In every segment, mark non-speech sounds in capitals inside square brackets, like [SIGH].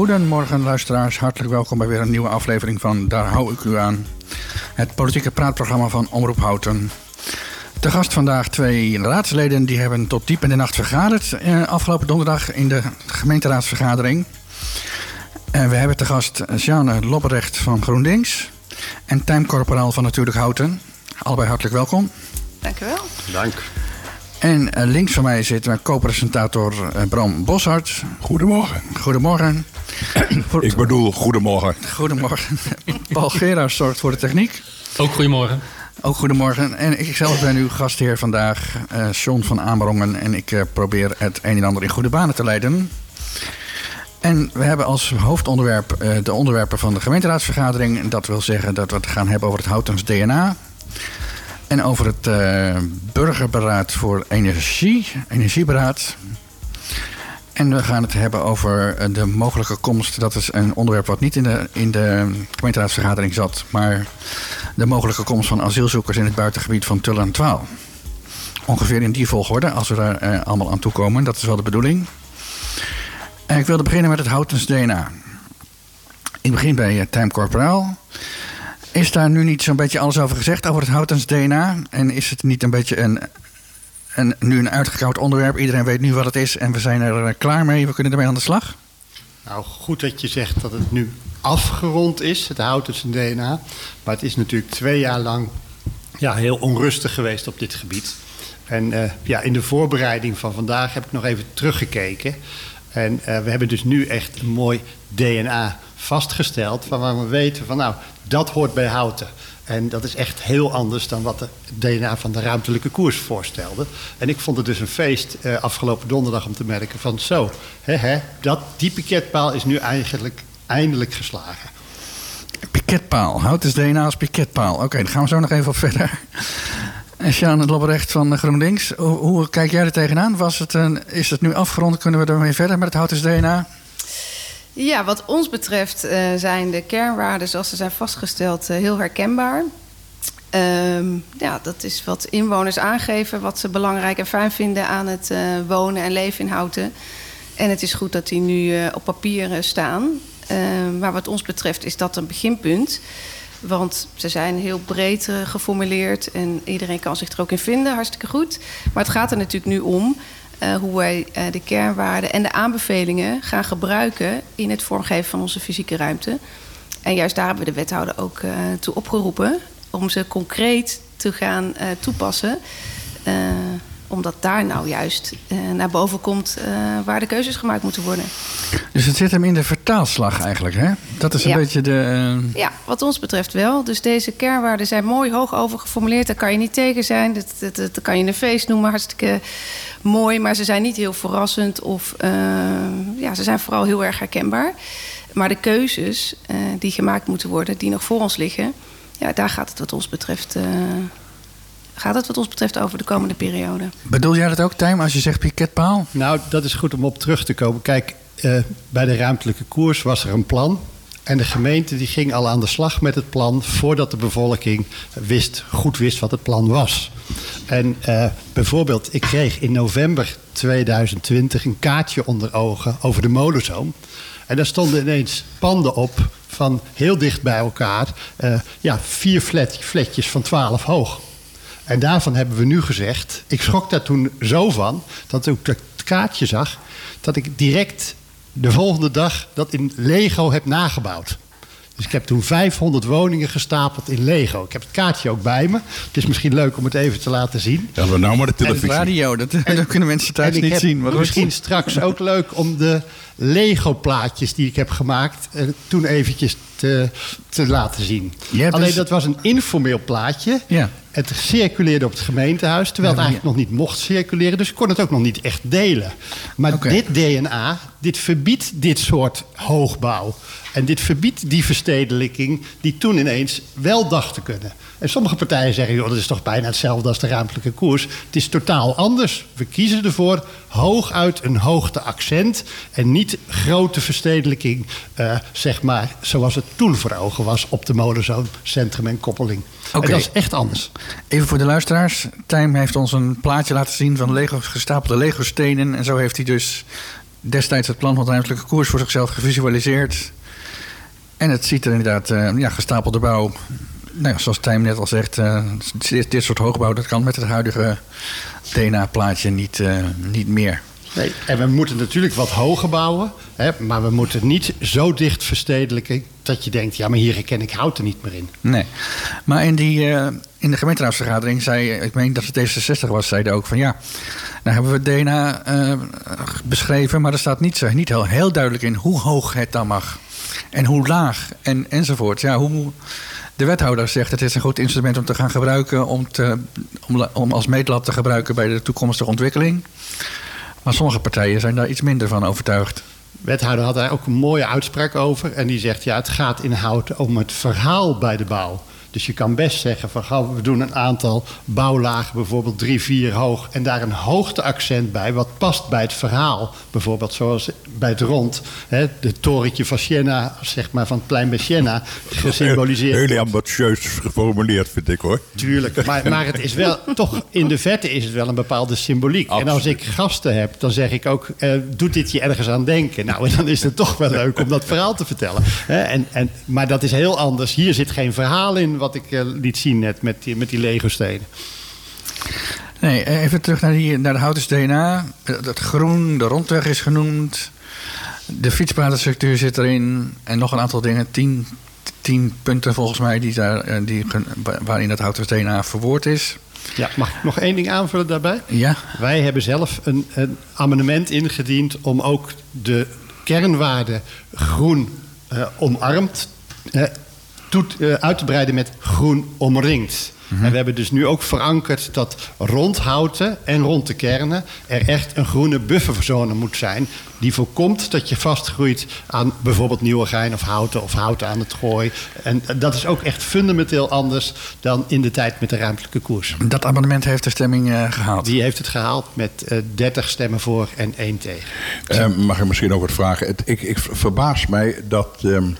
Goedemorgen luisteraars, hartelijk welkom bij weer een nieuwe aflevering van Daar hou ik u aan. Het politieke praatprogramma van Omroep Houten. De gast vandaag twee raadsleden die hebben tot diep in de nacht vergaderd eh, afgelopen donderdag in de gemeenteraadsvergadering. En we hebben te gast Sjane Lopperecht van GroenLinks en Tijm Corporaal van Natuurlijk Houten. Allebei hartelijk welkom. Dank u wel. Dank. En eh, links van mij zit mijn co-presentator eh, Bram Boshart. Goedemorgen. Goedemorgen. Ik bedoel, goedemorgen. Goedemorgen. Paul Gerard zorgt voor de techniek. Ook goedemorgen. Ook goedemorgen. En ik zelf ben uw gastheer vandaag, uh, John van Amerongen. En ik uh, probeer het een en ander in goede banen te leiden. En we hebben als hoofdonderwerp uh, de onderwerpen van de gemeenteraadsvergadering. Dat wil zeggen dat we het gaan hebben over het Houtens DNA. En over het burgerberaad voor energie, energieberaad. En we gaan het hebben over de mogelijke komst. Dat is een onderwerp wat niet in de, in de gemeenteraadsvergadering zat. Maar de mogelijke komst van asielzoekers in het buitengebied van en Twaal. Ongeveer in die volgorde, als we daar eh, allemaal aan toe komen. Dat is wel de bedoeling. En ik wilde beginnen met het Houtens DNA. Ik begin bij uh, Time Corporaal. Is daar nu niet zo'n beetje alles over gezegd, over het Houtens DNA? En is het niet een beetje een en nu een uitgekoud onderwerp. Iedereen weet nu wat het is en we zijn er klaar mee. We kunnen ermee aan de slag. Nou, goed dat je zegt dat het nu afgerond is. Het zijn DNA. Maar het is natuurlijk twee jaar lang ja, heel onrustig geweest op dit gebied. En uh, ja, in de voorbereiding van vandaag heb ik nog even teruggekeken. En uh, we hebben dus nu echt een mooi DNA vastgesteld. Waarvan we weten van nou, dat hoort bij houten. En dat is echt heel anders dan wat de DNA van de ruimtelijke koers voorstelde. En ik vond het dus een feest uh, afgelopen donderdag om te merken van zo, hè, hè, dat, die piketpaal is nu eigenlijk eindelijk geslagen. Piketpaal, hout is DNA als piketpaal. Oké, dan gaan we zo nog even op verder. En Sjaan Lobrecht van GroenLinks, hoe, hoe, kijk jij er tegenaan? Was het een, is het nu afgerond? Kunnen we ermee verder met het hout is DNA? Ja, wat ons betreft uh, zijn de kernwaarden zoals ze zijn vastgesteld uh, heel herkenbaar. Um, ja, dat is wat inwoners aangeven, wat ze belangrijk en fijn vinden aan het uh, wonen en leven in Houten. En het is goed dat die nu op papier staan. Ehm, maar wat ons betreft is dat een beginpunt. Want ze zijn heel breed geformuleerd en iedereen kan zich er ook in vinden, hartstikke goed. Maar het gaat er natuurlijk nu om uh, hoe wij uh, de kernwaarden en de aanbevelingen gaan gebruiken in het vormgeven van onze fysieke ruimte. En juist daar hebben we de wethouder ook uh, toe opgeroepen om ze concreet te gaan toepassen. Omdat daar nou juist naar boven komt waar de keuzes gemaakt moeten worden. Dus het zit hem in de vertaalslag eigenlijk, hè? Dat is een ja. beetje de. Ja, wat ons betreft wel. Dus deze kernwaarden zijn mooi hoog over geformuleerd. Daar kan je niet tegen zijn. Dat, dat, dat kan je een feest noemen. Hartstikke mooi, maar ze zijn niet heel verrassend of ja, ze zijn vooral heel erg herkenbaar. Maar de keuzes die gemaakt moeten worden, die nog voor ons liggen, ja, daar gaat het wat ons betreft. Gaat het wat ons betreft over de komende periode. Bedoel jij dat ook, Tijm, als je zegt piketpaal? Nou, dat is goed om op terug te komen. Kijk, bij de ruimtelijke koers was er een plan. En de gemeente die ging al aan de slag met het plan voordat de bevolking wist, goed wist wat het plan was. En uh, bijvoorbeeld, ik kreeg in november 2020 een kaartje onder ogen over de molenzoom. En daar stonden ineens panden op van heel dicht bij elkaar. Uh, ja, vier flat, flatjes van 12 hoog. En daarvan hebben we nu gezegd, ik schrok daar toen zo van, dat ik het kaartje zag, dat ik direct de volgende dag dat in Lego heb nagebouwd. Dus ik heb toen 500 woningen gestapeld in Lego. Ik heb het kaartje ook bij me. Het is misschien leuk om het even te laten zien. Ja, we nou maar de televisie. En radio, dat, [LAUGHS] en, dat kunnen mensen thuis niet zien. Maar misschien straks ook leuk om de Lego-plaatjes die ik heb gemaakt... Uh, toen eventjes te, te laten zien. Alleen dus... dat was een informeel plaatje. Ja. Het circuleerde op het gemeentehuis, terwijl het eigenlijk nog niet mocht circuleren. Dus ik kon het ook nog niet echt delen. Maar okay. dit DNA, dit verbiedt dit soort hoogbouw. En dit verbiedt die verstedelijking die toen ineens wel dacht te kunnen. En sommige partijen zeggen, joh, dat is toch bijna hetzelfde als de ruimtelijke koers. Het is totaal anders. We kiezen ervoor hooguit een hoogteaccent en niet grote verstedelijking, uh, zeg maar, zoals het toen voor ogen was op de molenzoom, centrum en koppeling. Okay. En dat is echt anders. Even voor de luisteraars. Tijm heeft ons een plaatje laten zien van Lego, gestapelde Lego-stenen. En zo heeft hij dus destijds het plan van de ruimtelijke koers voor zichzelf gevisualiseerd. En het ziet er inderdaad uh, ja, gestapelde bouw. Nou ja, zoals Tijm net al zegt, uh, dit, dit, soort hoogbouw dat kan met het huidige DNA-plaatje niet, uh, niet meer. Nee, en we moeten natuurlijk wat hoger bouwen, hè, maar we moeten niet zo dicht verstedelijken dat je denkt, ja, maar hier herken ik houten niet meer in. Nee, maar in, die, uh, in de gemeenteraadsvergadering zei, ik meen dat het D66 was, zeiden ook van ja, nou hebben we DNA beschreven, maar er staat niet, zo, niet heel, heel duidelijk in hoe hoog het dan mag en hoe laag en, enzovoort. Ja, hoe, de wethouder zegt het is een goed instrument om te gaan gebruiken, om, te, om, als meetlat te gebruiken bij de toekomstige ontwikkeling. Maar sommige partijen zijn daar iets minder van overtuigd. Wethouder had daar ook een mooie uitspraak over. En die zegt, ja, het gaat inhoud om het verhaal bij de bouw. Dus je kan best zeggen van we doen een aantal bouwlagen, bijvoorbeeld drie, vier hoog, en daar een hoogteaccent bij, wat past bij het verhaal. Bijvoorbeeld zoals bij het rond, hè, de torentje van Siena, zeg maar van het plein bij Siena, gesymboliseerd. Heel ambitieus geformuleerd, vind ik hoor. Tuurlijk, maar, maar het is wel, toch in de vette is het wel een bepaalde symboliek. Absoluut. En als ik gasten heb, dan zeg ik ook, eh, doet dit je ergens aan denken? Nou, en dan is het toch wel leuk om dat verhaal te vertellen. Hè? En, en, maar dat is heel anders. Hier zit geen verhaal in wat ik uh, liet zien net met die, met die Lego-stenen. Nee, even terug naar, die, naar de houten DNA. Het groen, de rondweg is genoemd. De fietspadenstructuur zit erin. En nog een aantal dingen. Tien, tien punten volgens mij die daar, die, waarin het houten DNA verwoord is. Ja, mag ik nog één ding aanvullen daarbij? Ja. Wij hebben zelf een, een amendement ingediend om ook de kernwaarde groen uh, omarmd toet, uh, uit te breiden met groen omringd. Mm-hmm. En we hebben dus nu ook verankerd dat rond houten en rond de kernen er echt een groene bufferzone moet zijn. Die voorkomt dat je vastgroeit aan bijvoorbeeld nieuwegein of houten of houten aan het gooi. En dat is ook echt fundamenteel anders dan in de tijd met de ruimtelijke koers. Dat amendement heeft de stemming uh, gehaald? Die heeft het gehaald met uh, 30 stemmen voor en 1 tegen. Uh, mag ik misschien ook wat vragen? Het, ik, ik verbaas mij dat. Um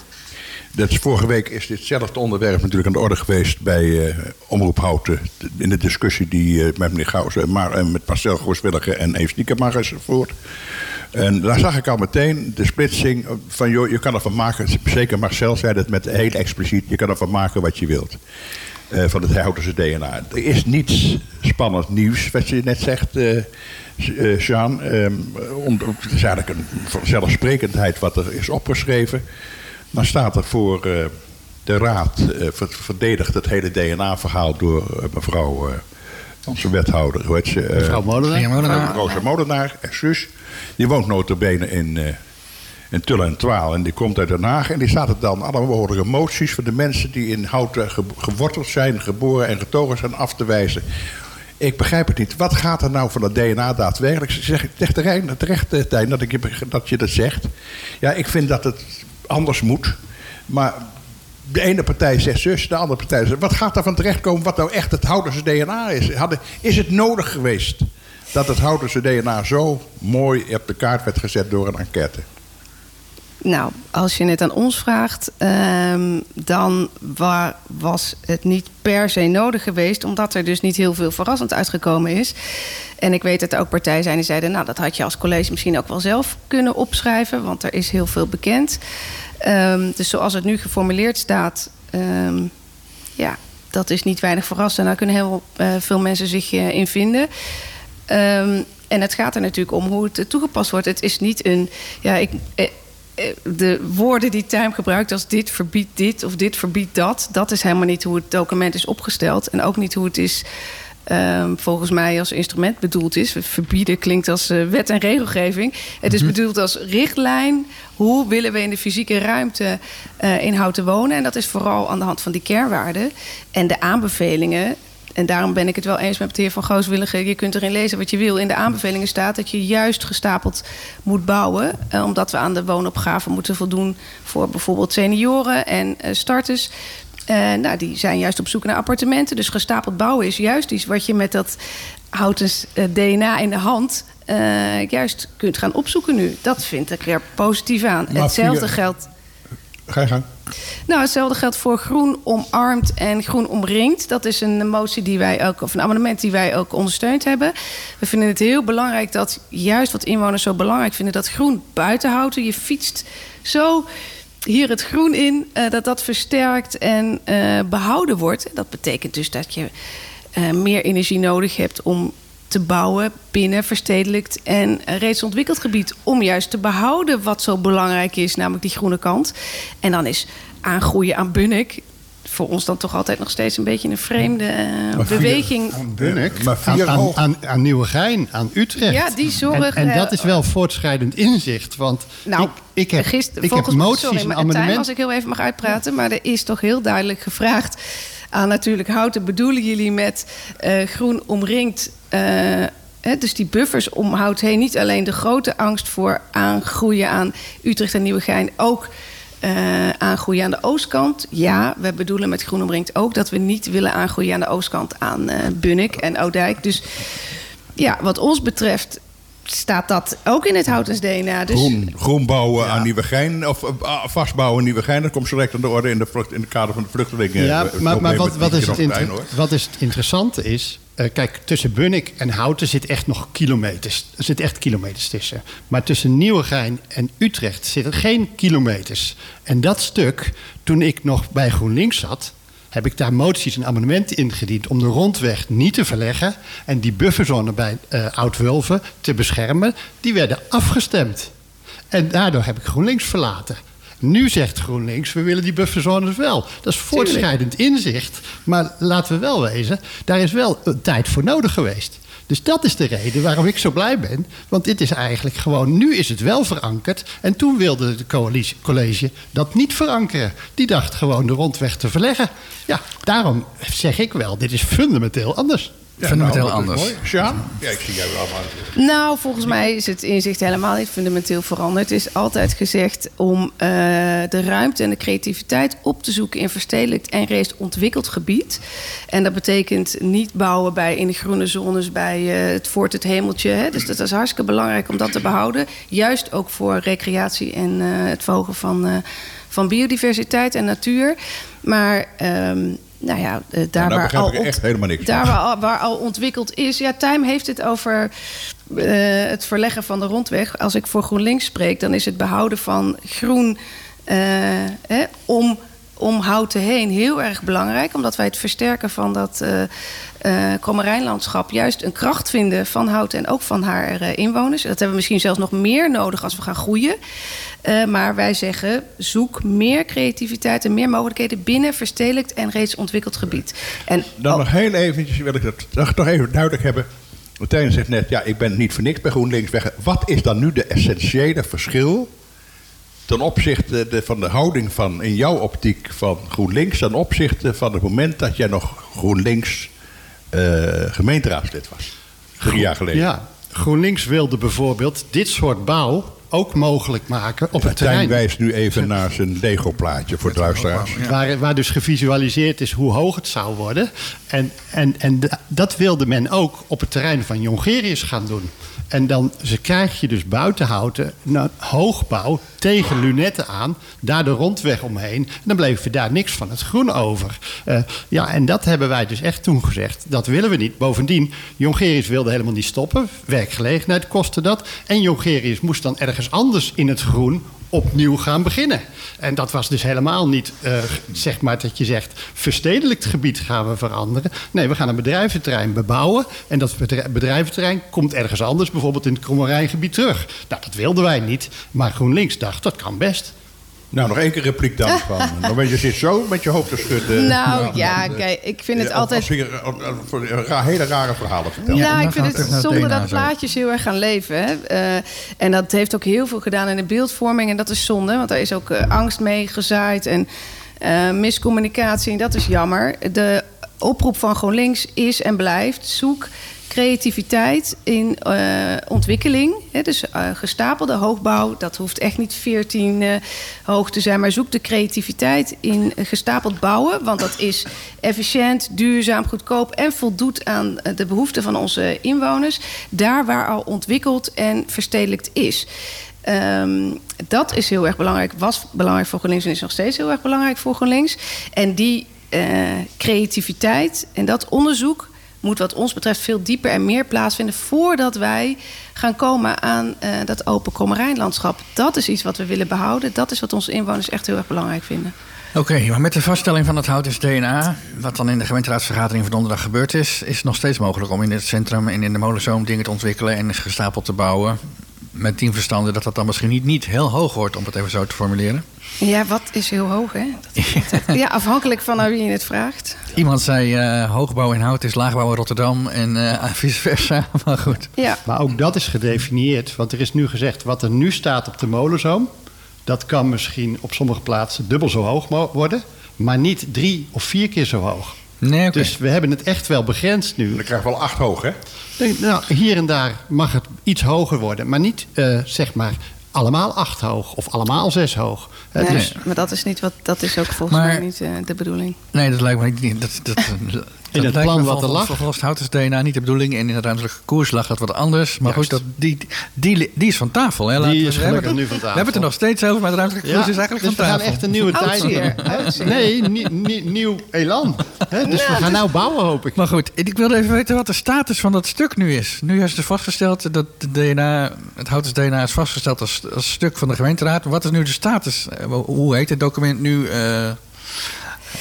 dat vorige week is ditzelfde onderwerp natuurlijk aan de orde geweest bij uh, Omroep Houten. In de discussie die uh, met meneer Gauzen, maar uh, met Marcel Gooswillige en Eve is voort. En daar zag ik al meteen de splitsing van, joh, je kan ervan maken, zeker Marcel zei dat met heel expliciet, je kan ervan maken wat je wilt. van het Houtense DNA. Er is niets spannend nieuws, wat je net zegt, Jean. Um, het is eigenlijk een vanzelfsprekendheid wat er is opgeschreven. Dan staat er voor uh, de raad, uh, verdedigt het hele DNA-verhaal door uh, mevrouw, onze wethouder, hoe heet ze? mevrouw Molenaar. Molenaar. Rosa Molenaar, excuus. Die woont notabene in, in Tullen en Twaal en die komt uit Den Haag. En die staat er dan alle mogelijke moties voor de mensen die in Houten ge geworteld zijn, geboren en getogen zijn af te wijzen. Ik begrijp het niet. Wat gaat er nou van dat DNA daadwerkelijk? Zeg ik terecht, terecht Tijn, dat, ik, dat je dat zegt. Ja, ik vind dat het anders moet. Maar de ene partij zegt zus, de andere partij zegt... wat gaat er van terechtkomen wat nou echt het Houderse DNA is? Is het nodig geweest dat het Houderse DNA zo mooi op de kaart werd gezet door een enquête? Nou, als je het aan ons vraagt, um, dan wa was het niet per se nodig geweest, omdat er dus niet heel veel verrassend uitgekomen is. En ik weet dat er ook partijen zijn die zeiden, nou, dat had je als college misschien ook wel zelf kunnen opschrijven, want er is heel veel bekend. Um, dus zoals het nu geformuleerd staat, um, ja, dat is niet weinig verrassend. Daar kunnen heel uh, veel mensen zich uh, in vinden. En het gaat er natuurlijk om hoe het toegepast wordt. Het is niet een. Ja, ik, de woorden die Time gebruikt als dit verbiedt dit of dit verbiedt dat, dat is helemaal niet hoe het document is opgesteld. En ook niet hoe het is um, volgens mij als instrument bedoeld is. Verbieden klinkt als uh, wet en regelgeving. Het is mm -hmm. bedoeld als richtlijn. Hoe willen we in de fysieke ruimte uh, in houten wonen? En dat is vooral aan de hand van die kernwaarden. En de aanbevelingen en daarom ben ik het wel eens met de heer Van Gooswillige. Je kunt erin lezen wat je wil. In de aanbevelingen staat dat je juist gestapeld moet bouwen. Eh, omdat we aan de woonopgave moeten voldoen voor bijvoorbeeld senioren en uh, starters. Uh, nou, die zijn juist op zoek naar appartementen. Dus gestapeld bouwen is juist iets wat je met dat houten uh, DNA in de hand uh, juist kunt gaan opzoeken nu. Dat vind ik er positief aan. Maar Hetzelfde via, geldt. Ga je gang. Nou, hetzelfde geldt voor groen omarmd en groen omringd. Dat is een motie die wij ook, of een amendement die wij ook ondersteund hebben. We vinden het heel belangrijk dat juist wat inwoners zo belangrijk vinden, dat groen buiten houden. Je fietst zo hier het groen in, uh, dat dat versterkt en uh, behouden wordt. Dat betekent dus dat je uh, meer energie nodig hebt om te bouwen binnen verstedelijkt en reeds ontwikkeld gebied. Om juist te behouden wat zo belangrijk is, namelijk die groene kant. En dan is aangroeien aan Bunnik voor ons dan toch altijd nog steeds een beetje een vreemde uh, beweging. Aan Bunnik, maar aan, aan, aan, aan Nieuwegein, aan Utrecht. Ja, die zorg... En, en dat is wel voortschrijdend inzicht. Want nou, ik, ik heb, gister, ik heb moties sorry, en amendementen... als ik heel even mag uitpraten... maar er is toch heel duidelijk gevraagd aan natuurlijk houten... bedoelen jullie met uh, groen omringd... He, dus die buffers om hout heen niet alleen de grote angst voor aangroeien aan Utrecht en Nieuwegein, ook uh, aangroeien aan de oostkant. Ja, we bedoelen met Groen omringd ook dat we niet willen aangroeien aan de oostkant aan Bunnik en Oudijk. Dus ja, wat ons betreft staat dat ook in het Houtens DNA. Dus... Groen, groen bouwen ja. aan Nieuwegein, of uh, vastbouwen aan Nieuwegein... dat komt zo direct aan de orde in, de vlucht, in het kader van de vluchtelingen. Ja, maar, maar wat, wat, is het wat is het interessante is... Uh, kijk, tussen Bunnik en Houten zit echt nog kilometers. Er zit echt kilometers tussen. Maar tussen Nieuwegein en Utrecht zitten geen kilometers. En dat stuk, toen ik nog bij GroenLinks zat heb ik daar moties en amendementen ingediend om de rondweg niet te verleggen en die bufferzone bij uh, Oud-Wulven te beschermen. Die werden afgestemd. En daardoor heb ik GroenLinks verlaten. Nu zegt GroenLinks, we willen die bufferzones wel. Dat is voortschrijdend inzicht. Maar laten we wel wezen, daar is wel een tijd voor nodig geweest. Dus dat is de reden waarom ik zo blij ben. Want dit is eigenlijk gewoon, nu is het wel verankerd. En toen wilde het college dat niet verankeren. Die dacht gewoon de rondweg te verleggen. Ja, daarom zeg ik wel, dit is fundamenteel anders. Ja, fundamenteel nou, anders. Sjaan? Ja, ik zie jij wel allemaal. Nou, volgens mij is het inzicht helemaal niet fundamenteel veranderd. Het is altijd gezegd om uh, de ruimte en de creativiteit op te zoeken in verstedelijkt en reeds ontwikkeld gebied. En dat betekent niet bouwen bij in de groene zones bij uh, het Voort het Hemeltje. Hè. Dus dat is hartstikke belangrijk om dat te behouden. Juist ook voor recreatie en uh, het verhogen van, van biodiversiteit en natuur. Maar. Um, nou ja, daar, nou, waar, al echt helemaal niks daar waar, al, waar al ontwikkeld is. Ja, Time heeft het over uh, het verleggen van de rondweg. Als ik voor GroenLinks spreek, dan is het behouden van groen uh, hè, om, om houten heen heel erg belangrijk. Omdat wij het versterken van dat uh, Kommerijnlandschap juist een kracht vinden van Houten en ook van haar inwoners. Dat hebben we misschien zelfs nog meer nodig als we gaan groeien. Uh, maar wij zeggen, zoek meer creativiteit en meer mogelijkheden binnen verstedelijkt en reeds ontwikkeld gebied. En, Dan oh, nog heel eventjes, wil ik dat nog even duidelijk hebben. Martijn zegt net, ja, ik ben niet voor niks bij GroenLinks weg. Wat is dan nu de essentiële verschil ten opzichte de, van de houding van, in jouw optiek van GroenLinks... ten opzichte van het moment dat jij nog GroenLinks uh, gemeenteraadslid was. Drie jaar geleden. Ja, GroenLinks wilde bijvoorbeeld dit soort bouw ook mogelijk maken op het terrein. wijst nu even naar zijn Lego-plaatje voor de luisteraars. Ja. Waar, waar dus gevisualiseerd is hoe hoog het zou worden. En, en, en dat wilde men ook op het terrein van Jongerius gaan doen. En dan ze krijg je dus buitenhouten, nou, hoogbouw tegen lunetten aan, daar de rondweg omheen. En dan bleef er daar niks van het groen over. Uh, ja, en dat hebben wij dus echt toen gezegd. Dat willen we niet. Bovendien, Jongerius wilde helemaal niet stoppen. Werkgelegenheid kostte dat. En Jongerius moest dan ergens anders in het groen opnieuw gaan beginnen. En dat was dus helemaal niet, uh, zeg maar, dat je zegt... verstedelijkt gebied gaan we veranderen. Nee, we gaan een bedrijventerrein bebouwen. En dat bedrijventerrein komt ergens anders... bijvoorbeeld in het Krommerijngebied terug. Nou, dat wilden wij niet. Maar GroenLinks dacht, dat kan best. Nou, nog één keer repliek dan. [LAUGHS] Van. Dan ben je zit zo met je hoofd te schudden. Nou ja, ja kijk, ik vind het altijd... Als je uh, hele rare verhalen vertelt. Ja, nou, ik vind het zonde dat plaatjes heel erg gaan leven. Hè. Uh, en dat heeft ook heel veel gedaan in de beeldvorming. En dat is zonde, want daar is ook uh, angst mee gezaaid. En uh, miscommunicatie, en dat is jammer. De oproep van GroenLinks is en blijft... zoek creativiteit in uh, ontwikkeling. Hè, dus uh, gestapelde hoogbouw, dat hoeft echt niet 14 uh, hoog te zijn, maar zoek de creativiteit in gestapeld bouwen. Want dat is efficiënt, duurzaam, goedkoop en voldoet aan de behoeften van onze inwoners. Daar waar al ontwikkeld en verstedelijkt is. Ehm, dat is heel erg belangrijk, was belangrijk voor GroenLinks en is nog steeds heel erg belangrijk voor GroenLinks. En die creativiteit en dat onderzoek moet wat ons betreft veel dieper en meer plaatsvinden voordat wij gaan komen aan uh, dat open kommerijnlandschap. Dat is iets wat we willen behouden. Dat is wat onze inwoners echt heel erg belangrijk vinden. Oké, maar met de vaststelling van het houtens DNA, wat dan in de gemeenteraadsvergadering van donderdag gebeurd is, is het nog steeds mogelijk om in het centrum en in de molenzoom dingen te ontwikkelen en gestapeld te bouwen. Met tien verstanden dat dat dan misschien niet, niet heel hoog wordt, om het even zo te formuleren. Ja, wat is heel hoog, hè? Dat [LAUGHS] ja, afhankelijk van naar wie je het vraagt. Iemand zei uh, hoogbouw in hout is laagbouw in Rotterdam en uh, [LAUGHS] vice versa. Maar goed. Ja. Maar ook dat is gedefinieerd. Want er is nu gezegd wat er nu staat op de molenzoom... dat kan misschien op sommige plaatsen dubbel zo hoog worden... maar niet drie of vier keer zo hoog. Nee, okay. Dus we hebben het echt wel begrensd nu. Dan krijg je wel acht hoog, hè? Nou, hier en daar mag het iets hoger worden. Maar niet, uh, zeg maar, allemaal acht hoog of allemaal zes hoog. Nee, dus, maar dat is, niet wat, dat is ook volgens maar, mij niet uh, de bedoeling. Nee, dat lijkt me niet. Dat, dat, in het plan wat er lag. Volgens hout is DNA niet de bedoeling. En in de ruimtelijke koers lag dat wat anders. Maar Juist. goed, dat, die, die, die is van tafel. Hè? Die is gelukkig nu van tafel. We hebben het er nog steeds over, maar de ruimtelijke koers is eigenlijk dus van tafel. we gaan echt een nieuwe tijd hier. Nee, nie, nie, nieuw elan. Hè? Dus we gaan nou bouwen, hoop ik. Maar goed, ik wilde even weten wat de status van dat stuk nu is. Nu is er vastgesteld dat de DNA, het houtens DNA is vastgesteld als, als stuk van de gemeenteraad. Wat is nu de status? Hoe heet het document nu? Uh,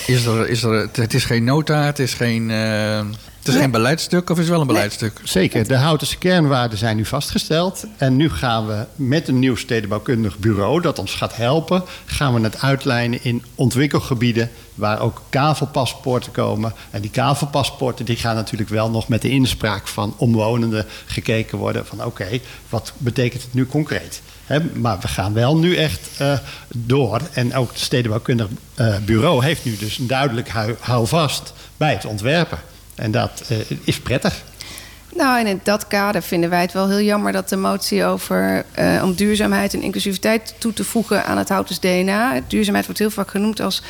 is er, is er, het is geen nota, het is geen, het is geen beleidstuk of is het wel een beleidstuk? Nee, zeker, de Houtense kernwaarden zijn nu vastgesteld. En nu gaan we met een nieuw stedenbouwkundig bureau dat ons gaat helpen... gaan we het uitlijnen in ontwikkelgebieden waar ook kavelpaspoorten komen. En die kavelpaspoorten die gaan natuurlijk wel nog met de inspraak van omwonenden gekeken worden... van oké, okay, wat betekent het nu concreet? He, maar we gaan wel nu echt uh, door. En ook het stedenbouwkundig uh, bureau heeft nu dus een duidelijk hou, houvast bij het ontwerpen. En dat uh, is prettig. Nou, en in dat kader vinden wij het wel heel jammer dat de motie over uh, om duurzaamheid en inclusiviteit toe te voegen aan het houtens DNA. Duurzaamheid wordt heel vaak genoemd als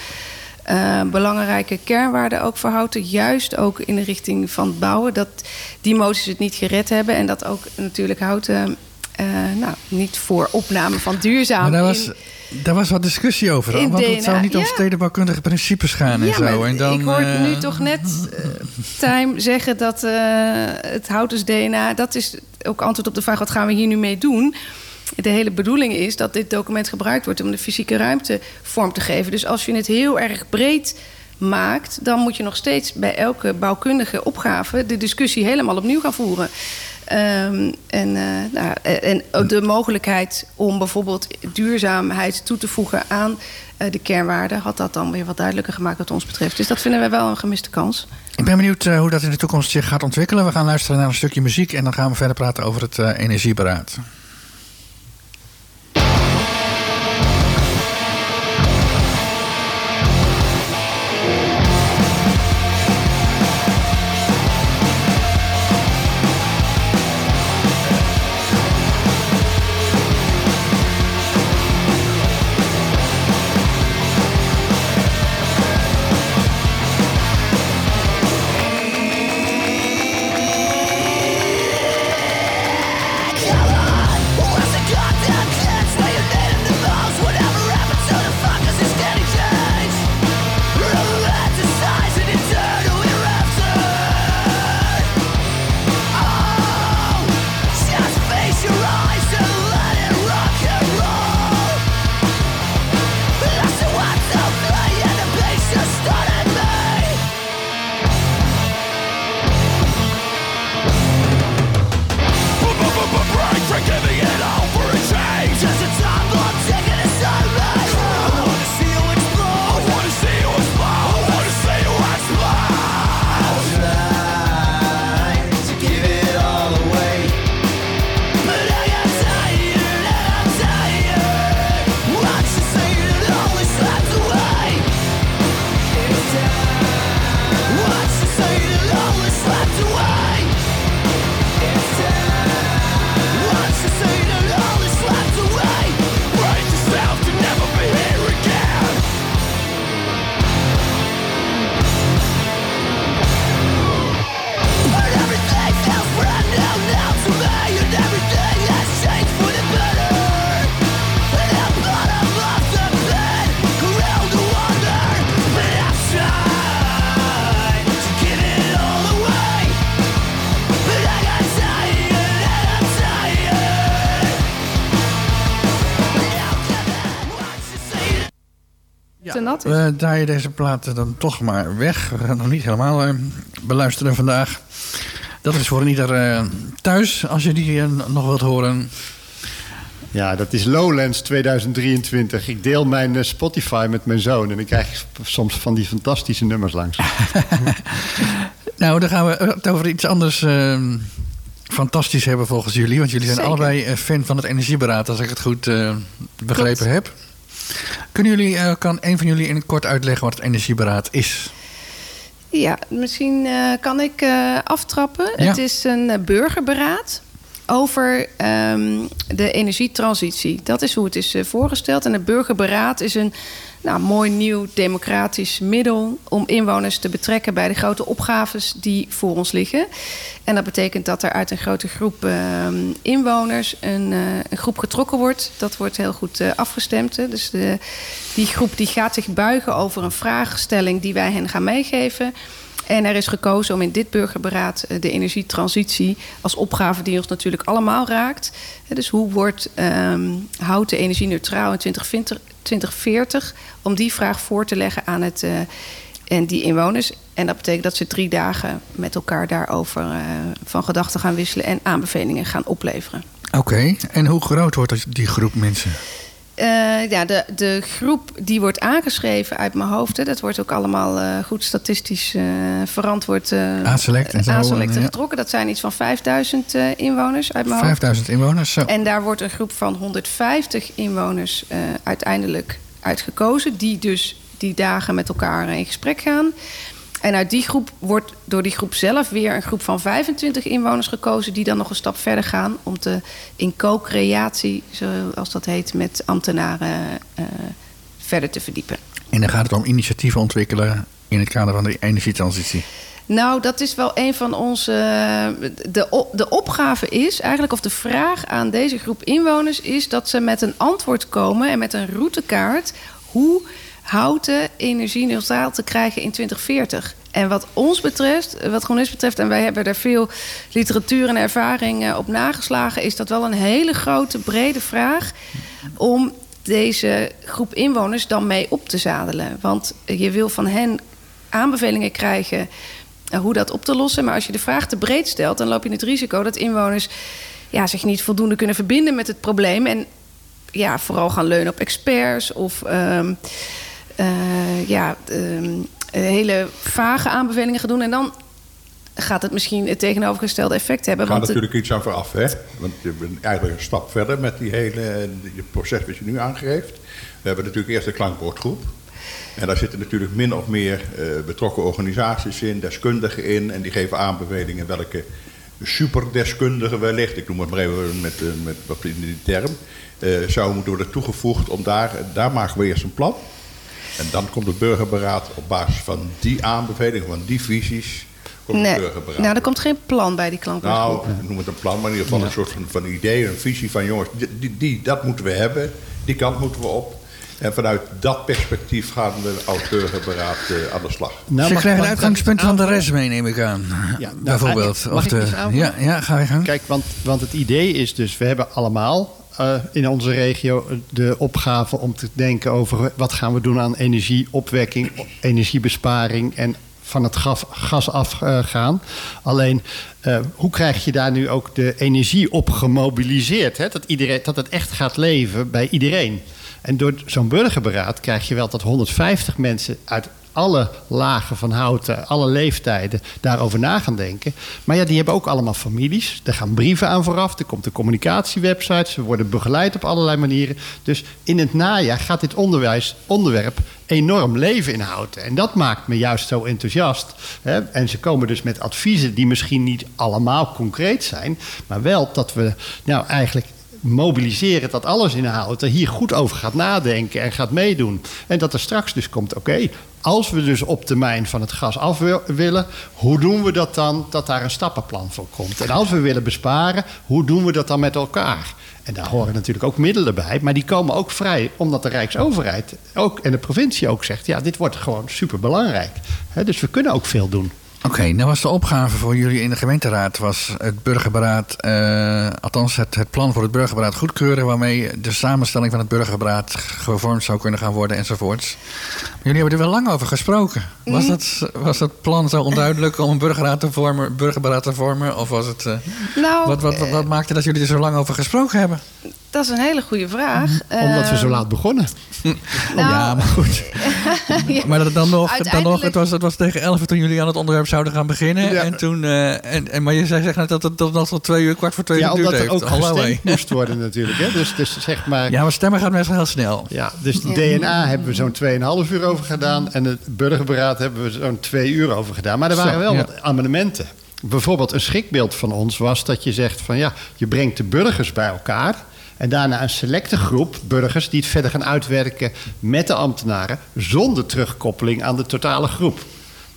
uh, belangrijke kernwaarde ook voor houten. Juist ook in de richting van het bouwen. Dat die moties het niet gered hebben. En dat ook natuurlijk houten uh, nou, niet voor opname van duurzaam. Maar daar was, in, daar was wat discussie over. Want het zou niet om ja. stedenbouwkundige principes gaan ja, en zo. En dan, ik hoor uh, nu toch net uh, Time zeggen dat het houtens DNA... dat is ook antwoord op de vraag, wat gaan we hier nu mee doen... De hele bedoeling is dat dit document gebruikt wordt om de fysieke ruimte vorm te geven. Dus als je het heel erg breed maakt, dan moet je nog steeds bij elke bouwkundige opgave de discussie helemaal opnieuw gaan voeren. Um, en, uh, nou, en de mogelijkheid om bijvoorbeeld duurzaamheid toe te voegen aan uh, de kernwaarden, had dat dan weer wat duidelijker gemaakt wat ons betreft. Dus dat vinden wij wel een gemiste kans. Ik ben benieuwd hoe dat in de toekomst zich gaat ontwikkelen. We gaan luisteren naar een stukje muziek en dan gaan we verder praten over het energieberaad. Nat is. We draaien deze platen dan toch maar weg. We gaan nog niet helemaal eh, beluisteren vandaag. Dat is voor ieder eh, thuis, als je die eh, nog wilt horen. Ja, dat is Lowlands 2023. Ik deel mijn Spotify met mijn zoon en dan krijg ik soms van die fantastische nummers langs. [LAUGHS] [LAUGHS] Nou, dan gaan we het over iets anders fantastisch hebben volgens jullie. Want jullie zijn Zeker. allebei fan van het energieberaad, als ik het goed eh, begrepen heb. Kunnen jullie, eh, kan een van jullie in het kort uitleggen wat het energieberaad is? Ja, misschien eh, kan ik eh, aftrappen. Ja. Het is een burgerberaad over ehm, de energietransitie. Dat is hoe het is voorgesteld. En het burgerberaad is een nou, mooi nieuw democratisch middel om inwoners te betrekken bij de grote opgaves die voor ons liggen. En dat betekent dat er uit een grote groep ehm, inwoners een, eh, een groep getrokken wordt. Dat wordt heel goed eh, afgestemd. Hè. Dus de, die groep die gaat zich buigen over een vraagstelling die wij hen gaan meegeven. En er is gekozen om in dit burgerberaad eh, de energietransitie als opgave die ons natuurlijk allemaal raakt. Dus hoe wordt ehm, houten energie neutraal in 2020, 2040? Om die vraag voor te leggen aan het, eh, en die inwoners. En dat betekent dat ze drie dagen met elkaar daarover eh, van gedachten gaan wisselen en aanbevelingen gaan opleveren. Oké, en hoe groot wordt die groep mensen? Eh, ja, de, de groep die wordt aangeschreven uit mijn hoofd, hè, dat wordt ook allemaal eh, goed statistisch eh, verantwoord Aanselect en zo, aanselect en ja. getrokken. Dat zijn iets van 5000 eh, inwoners uit mijn hoofd. 5000 inwoners, zo. En daar wordt een groep van 150 inwoners uiteindelijk uitgekozen, die dus die dagen met elkaar in gesprek gaan. En uit die groep wordt door die groep zelf weer een groep van 25 inwoners gekozen, die dan nog een stap verder gaan om te in co-creatie, zoals dat heet, met ambtenaren eh, verder te verdiepen. En dan gaat het om initiatieven ontwikkelen in het kader van de energietransitie. Nou, dat is wel een van onze. De, op- de opgave is eigenlijk, of de vraag aan deze groep inwoners is dat ze met een antwoord komen en met een routekaart hoe houten energie neutraal te krijgen in 2040. En wat ons betreft, wat GroenLinks betreft, en wij hebben daar veel literatuur en ervaring eh, op nageslagen, is dat wel een hele grote, brede vraag om deze groep inwoners dan mee op te zadelen. Want je wil van hen aanbevelingen krijgen eh, hoe dat op te lossen. Maar als je de vraag te breed stelt, dan loop je het risico dat inwoners ja, zich niet voldoende kunnen verbinden met het probleem. En ja, vooral gaan leunen op experts of ehm, eh, ja, ehm, hele vage aanbevelingen gaan doen. En dan gaat het misschien het tegenovergestelde effect hebben. Er gaat Want natuurlijk iets aan vooraf, hè? Want je bent eigenlijk een stap verder met die hele proces wat je nu aangeeft. We hebben natuurlijk eerst de klankbordgroep. En daar zitten natuurlijk min of meer eh, betrokken organisaties in, deskundigen in. En die geven aanbevelingen welke superdeskundigen wellicht, ik noem het maar even met, eh, met wat in die term, eh, zou moeten worden toegevoegd om daar, daar maken we eerst een plan. En dan komt het burgerberaad op basis van die aanbevelingen, van die visies, komt nee, het burgerberaad. nou, er komt geen plan bij die klankbordgroep. Nou, ik noem het een plan, maar in ieder geval een soort van, van idee, een visie van jongens, die, die, dat moeten we hebben, die kant moeten we op. En vanuit dat perspectief gaan we als burgerberaad eh, aan de slag. Nou, Ze mag- krijgen de mag ik uitgangspunten van de rest mee, neem ik aan. Ja, nou, Bijvoorbeeld. mag Of ik de, ja, ja, ga je gang. Kijk, want, want het idee is dus, we hebben allemaal eh, in onze regio de opgave om te denken over wat gaan we doen aan energieopwekking, energiebesparing en van het gas, gas afgaan. Alleen, eh, hoe krijg je daar nu ook de energie op gemobiliseerd? Hè? Dat, iedereen, dat het echt gaat leven bij iedereen. En door zo'n burgerberaad krijg je wel dat 150 mensen uit alle lagen van houten, alle leeftijden daarover na gaan denken. Maar ja, die hebben ook allemaal families. Er gaan brieven aan vooraf. Er komt een communicatiewebsite. Ze worden begeleid op allerlei manieren. Dus in het najaar gaat dit onderwijs, onderwerp enorm leven in houten. En dat maakt me juist zo enthousiast. En ze komen dus met adviezen die misschien niet allemaal concreet zijn. Maar wel dat we nou eigenlijk mobiliseren dat alles in houten hier goed over gaat nadenken en gaat meedoen. En dat er straks dus komt, oké, als we dus op termijn van het gas af wil- willen, hoe doen we dat dan dat daar een stappenplan voor komt? En als we willen besparen, hoe doen we dat dan met elkaar? En daar horen natuurlijk ook middelen bij, maar die komen ook vrij omdat de Rijksoverheid ook, en de provincie ook zegt, ja, dit wordt gewoon superbelangrijk. Hè, dus we kunnen ook veel doen. Oké, nou was de opgave voor jullie in de gemeenteraad was het burgerberaad, eh, althans het, het plan voor het burgerberaad goedkeuren, waarmee de samenstelling van het burgerberaad gevormd zou kunnen gaan worden enzovoorts. Maar jullie hebben er wel lang over gesproken. Was, Mhm. dat, was dat plan zo onduidelijk om een burgerraad te vormen, burgerberaad te vormen? Of was het, eh, Nou, wat, wat, wat, wat maakte dat jullie er zo lang over gesproken hebben? Dat is een hele goede vraag. Omdat we zo Ehm, laat begonnen. [LAUGHS] nou, ja, maar goed. [LAUGHS] ja. Maar dat dan nog, dan nog het, was, het was tegen 11 toen jullie aan het onderwerp zouden gaan beginnen. Ja. En toen, eh, en, en, maar je zei zegt net dat het dat nog tot twee uur, kwart voor twee Ja, uur geduurd omdat er heeft. ook gestemd moest worden natuurlijk. Hè? Dus, dus zeg maar... Ja, maar stemmen gaat meestal heel snel. Ja, dus de DNA hebben we zo'n 2,5 uur over gedaan. En het burgerberaad hebben we zo'n 2 uur over gedaan. Maar er waren Zo, wel ja. wat amendementen. Bijvoorbeeld een schrikbeeld van ons was dat je zegt van ja, je brengt de burgers bij elkaar. En daarna een selecte groep burgers die het verder gaan uitwerken met de ambtenaren. Zonder terugkoppeling aan de totale groep.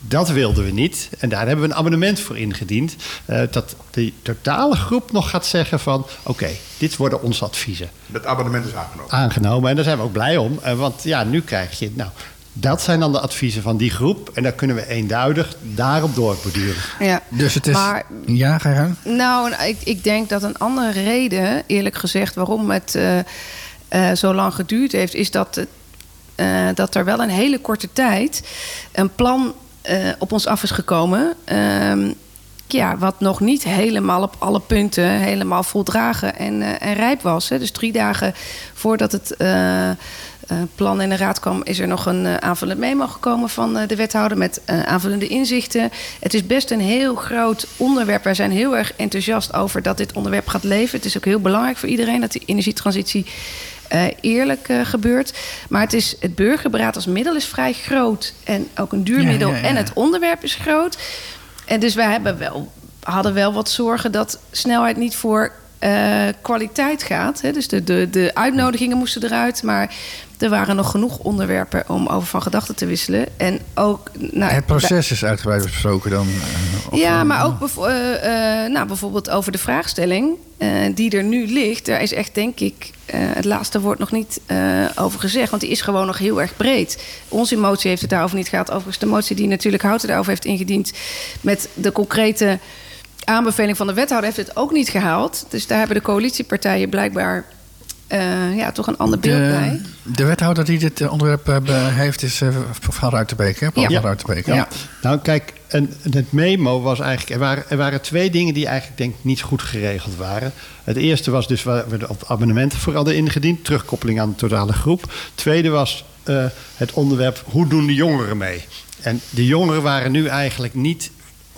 Dat wilden we niet. En daar hebben we een amendement voor ingediend. eh, dat de totale groep nog gaat zeggen van... oké, dit worden onze adviezen Dat abonnement is aangenomen. aangenomen. En daar zijn we ook blij om. Eh, Want ja, nu krijg je... Nou, dat zijn dan de adviezen van die groep. En daar kunnen we eenduidig daarop doorborduren. ja. Dus het is... Maar Ja, ga je gang. Nou, ik, ik denk dat een andere reden, eerlijk gezegd, waarom het eh, eh, zo lang geduurd heeft, is dat, het, eh, dat er wel een hele korte tijd een plan eh, op ons af is gekomen. Ja, wat nog niet helemaal op alle punten helemaal voldragen en, eh, en rijp was. Hè. Dus drie dagen voordat het eh, eh, plan in de raad kwam, is er nog een aanvullend memo gekomen van de wethouder met aanvullende inzichten. Het is best een heel groot onderwerp. Wij zijn heel erg enthousiast over dat dit onderwerp gaat leven. Het is ook heel belangrijk voor iedereen dat die energietransitie eerlijk gebeurt. Maar het, is, het burgerberaad als middel is vrij groot. En ook een duur Ja, middel. ja, ja. En het onderwerp is groot. En dus wij hebben wel, hadden wel wat zorgen dat snelheid niet voor eh, kwaliteit gaat. Hè. Dus de, de, de uitnodigingen moesten eruit. Maar er waren nog genoeg onderwerpen om over van gedachten te wisselen. En ook. Nou, Het proces is uitgebreid besproken dan. eh, ja, maar ook bevo- eh, eh, nou, bijvoorbeeld over de vraagstelling die er nu ligt. Daar is echt, denk ik, het laatste woord nog niet over gezegd. Want die is gewoon nog heel erg breed. Onze motie heeft het daarover niet gehad. Overigens de motie die natuurlijk Houten daarover heeft ingediend... met de concrete aanbeveling van de wethouder heeft het ook niet gehaald. Dus daar hebben de coalitiepartijen blijkbaar eh, ja, toch een ander beeld bij. De, de wethouder die dit eh, onderwerp eh, heeft is eh, van Ruitenbeek, hè? Paul Ja. van Ruitenbeek. Ja. Ja. Nou, kijk, en het memo was eigenlijk... Er waren, er waren twee dingen die eigenlijk denk ik niet goed geregeld waren. Het eerste was dus waar we op abonnementen voor hadden ingediend. Terugkoppeling aan de totale groep. Tweede was eh, het onderwerp hoe doen de jongeren mee? En de jongeren waren nu eigenlijk niet...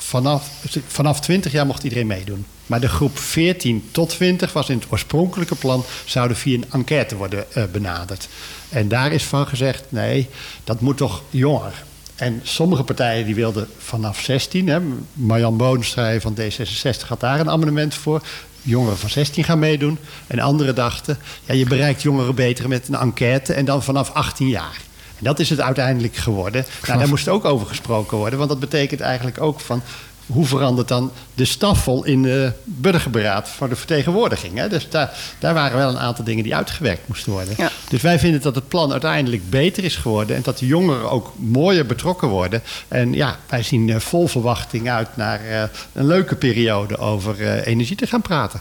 Vanaf, vanaf 20 jaar mocht iedereen meedoen. Maar de groep 14 tot 20 was in het oorspronkelijke plan... zouden via een enquête worden eh, benaderd. En daar is van gezegd, nee, dat moet toch jonger. En sommige partijen die wilden vanaf 16. Hè, Marjan Boonstra van D66 had daar een amendement voor. Jongeren van 16 gaan meedoen. En anderen dachten, ja, je bereikt jongeren beter met een enquête... en dan vanaf 18 jaar. Dat is het uiteindelijk geworden. Nou, daar moest ook over gesproken worden. Want dat betekent eigenlijk ook van... hoe verandert dan de staffel in de burgerberaad voor de vertegenwoordiging? Hè? Dus daar, daar waren wel een aantal dingen die uitgewerkt moesten worden. Ja. Dus wij vinden dat het plan uiteindelijk beter is geworden... en dat de jongeren ook mooier betrokken worden. En ja, wij zien eh, vol verwachting uit naar eh, een leuke periode... over eh, energie te gaan praten.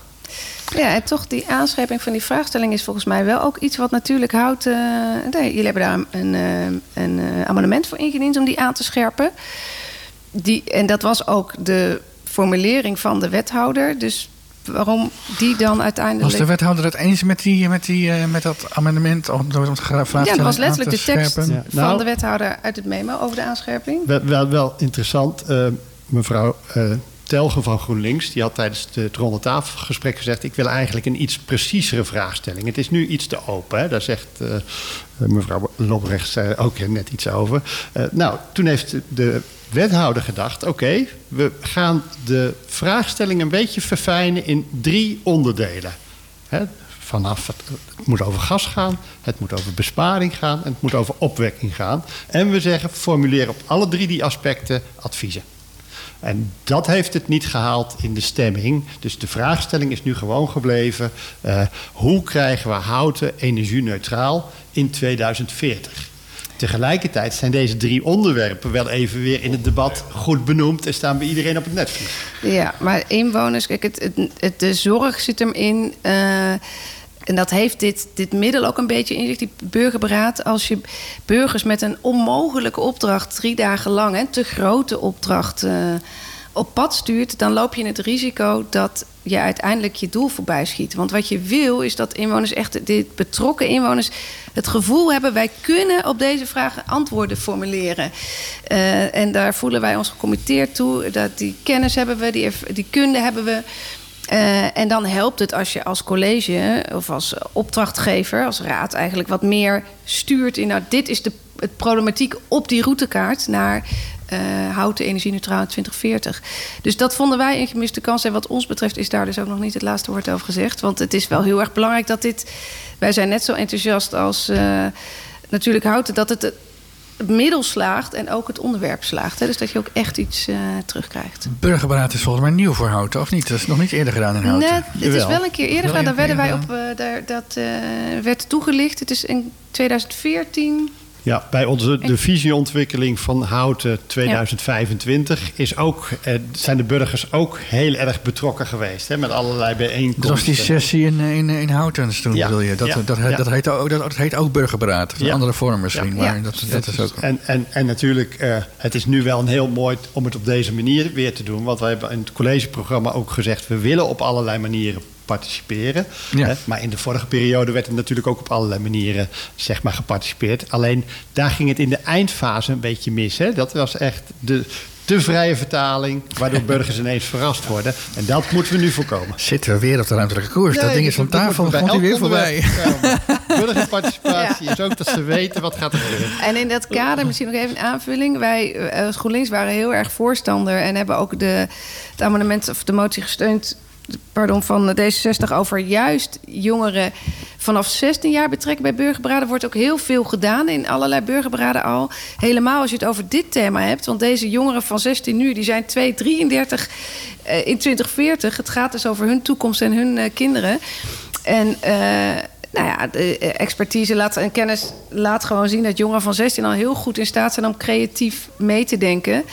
Ja, en toch die aanscherping van die vraagstelling is volgens mij wel ook iets wat natuurlijk houdt. eh, nee, jullie hebben daar een, eh, een eh, amendement voor ingediend om die aan te scherpen. Die, en dat was ook de formulering van de wethouder. Dus waarom die dan uiteindelijk. Was de wethouder het eens met, die, met, die, eh, met dat amendement? Om de vraagstelling ja, dat was letterlijk te de tekst? Ja. van Nou- de wethouder uit het memo over de aanscherping. Wel, wel, wel interessant. mevrouw eh, Telgen van GroenLinks... die had tijdens het ronde tafelgesprek gezegd... ik wil eigenlijk een iets preciezere vraagstelling. Het is nu iets te open. Hè? Daar zegt eh, mevrouw Lobrecht eh, ook net iets over. Eh, nou, toen heeft de wethouder gedacht... oké, we gaan de vraagstelling een beetje verfijnen in drie onderdelen. Hè? Vanaf het, het moet over gas gaan, het moet over besparing gaan en het moet over opwekking gaan. En we zeggen, formuleer op alle drie die aspecten adviezen. En dat heeft het niet gehaald in de stemming. Dus de vraagstelling is nu gewoon gebleven. eh, hoe krijgen we houten energie-neutraal in 2040? Het tegelijkertijd zijn deze drie onderwerpen wel even weer in het debat goed benoemd en staan bij iedereen op het netvlies. Ja, maar inwoners, kijk, het, de zorg zit hem in. eh, en dat heeft dit, dit middel ook een beetje in zich, die burgerberaad. Als je burgers met een onmogelijke opdracht drie dagen lang, een te grote opdracht, eh, op pad stuurt, dan loop je het risico dat je uiteindelijk je doel voorbij schiet. Want wat je wil is dat inwoners echt, dit betrokken inwoners, het gevoel hebben: wij kunnen op deze vragen antwoorden formuleren. Eh, en daar voelen wij ons gecommitteerd toe. Dat die kennis hebben we, die, die kunde hebben we. Eh, en dan helpt het als je als college of als opdrachtgever, als raad eigenlijk wat meer stuurt in nou, dit is de het problematiek op die routekaart naar eh, houten energie-neutraal in 2040. Dus dat vonden wij een gemiste kans. En wat ons betreft is daar dus ook nog niet het laatste woord over gezegd. Want het is wel heel erg belangrijk dat dit. Wij zijn net zo enthousiast als eh, natuurlijk houten, dat het het middel slaagt en ook het onderwerp slaagt. Hè? Dus dat je ook echt iets eh, terugkrijgt. Burgerberaad is volgens mij nieuw voor Houten, of niet? Dat is nog niet eerder gedaan in Houten. Nee, het is wel een keer eerder gedaan. Daar werden wij op. eh, daar, dat eh, werd toegelicht. Het is in 2014. Ja, bij onze de visieontwikkeling van Houten 2025 is ook, eh, zijn de burgers ook heel erg betrokken geweest. Hè, met allerlei bijeenkomsten. Dat was die sessie in, in, in Houten toen, Ja, bedoel je? Dat, ja, dat, dat, heet, ook, dat, dat heet ook burgerberaad. Een Ja. andere vorm misschien, Ja. maar Ja. dat, dat is ook... En, en, en natuurlijk, eh, het is nu wel een heel mooi om het op deze manier weer te doen. Want wij hebben in het collegeprogramma ook gezegd... we willen op allerlei manieren participeren. Ja. Hè, maar in de vorige periode werd er natuurlijk ook op allerlei manieren zeg maar, geparticipeerd. Alleen daar ging het in de eindfase een beetje mis. Hè? Dat was echt de te vrije vertaling... waardoor [LAUGHS] burgers ineens verrast worden. En dat moeten we nu voorkomen. Zitten we weer op de ruimtelijke koers? dat ding is van tafel, bij dan komt hij weer voorbij. [LAUGHS] Burgerparticipatie is ook dat ze weten wat gaat er gebeuren. En in dat kader misschien nog even een aanvulling. Wij eh, als GroenLinks waren heel erg voorstander en hebben ook de, het amendement of de motie gesteund. Pardon, van D66 over juist jongeren vanaf 16 jaar betrekken bij burgerberaden. wordt ook heel veel gedaan in allerlei burgerberaden al. Helemaal als je het over dit thema hebt. Want deze jongeren van 16 nu, die zijn 2, 33 eh, in 2040. Het gaat dus over hun toekomst en hun eh, kinderen. En eh, nou ja, de eh, expertise laat, en kennis laat gewoon zien dat jongeren van 16 al heel goed in staat zijn om creatief mee te denken.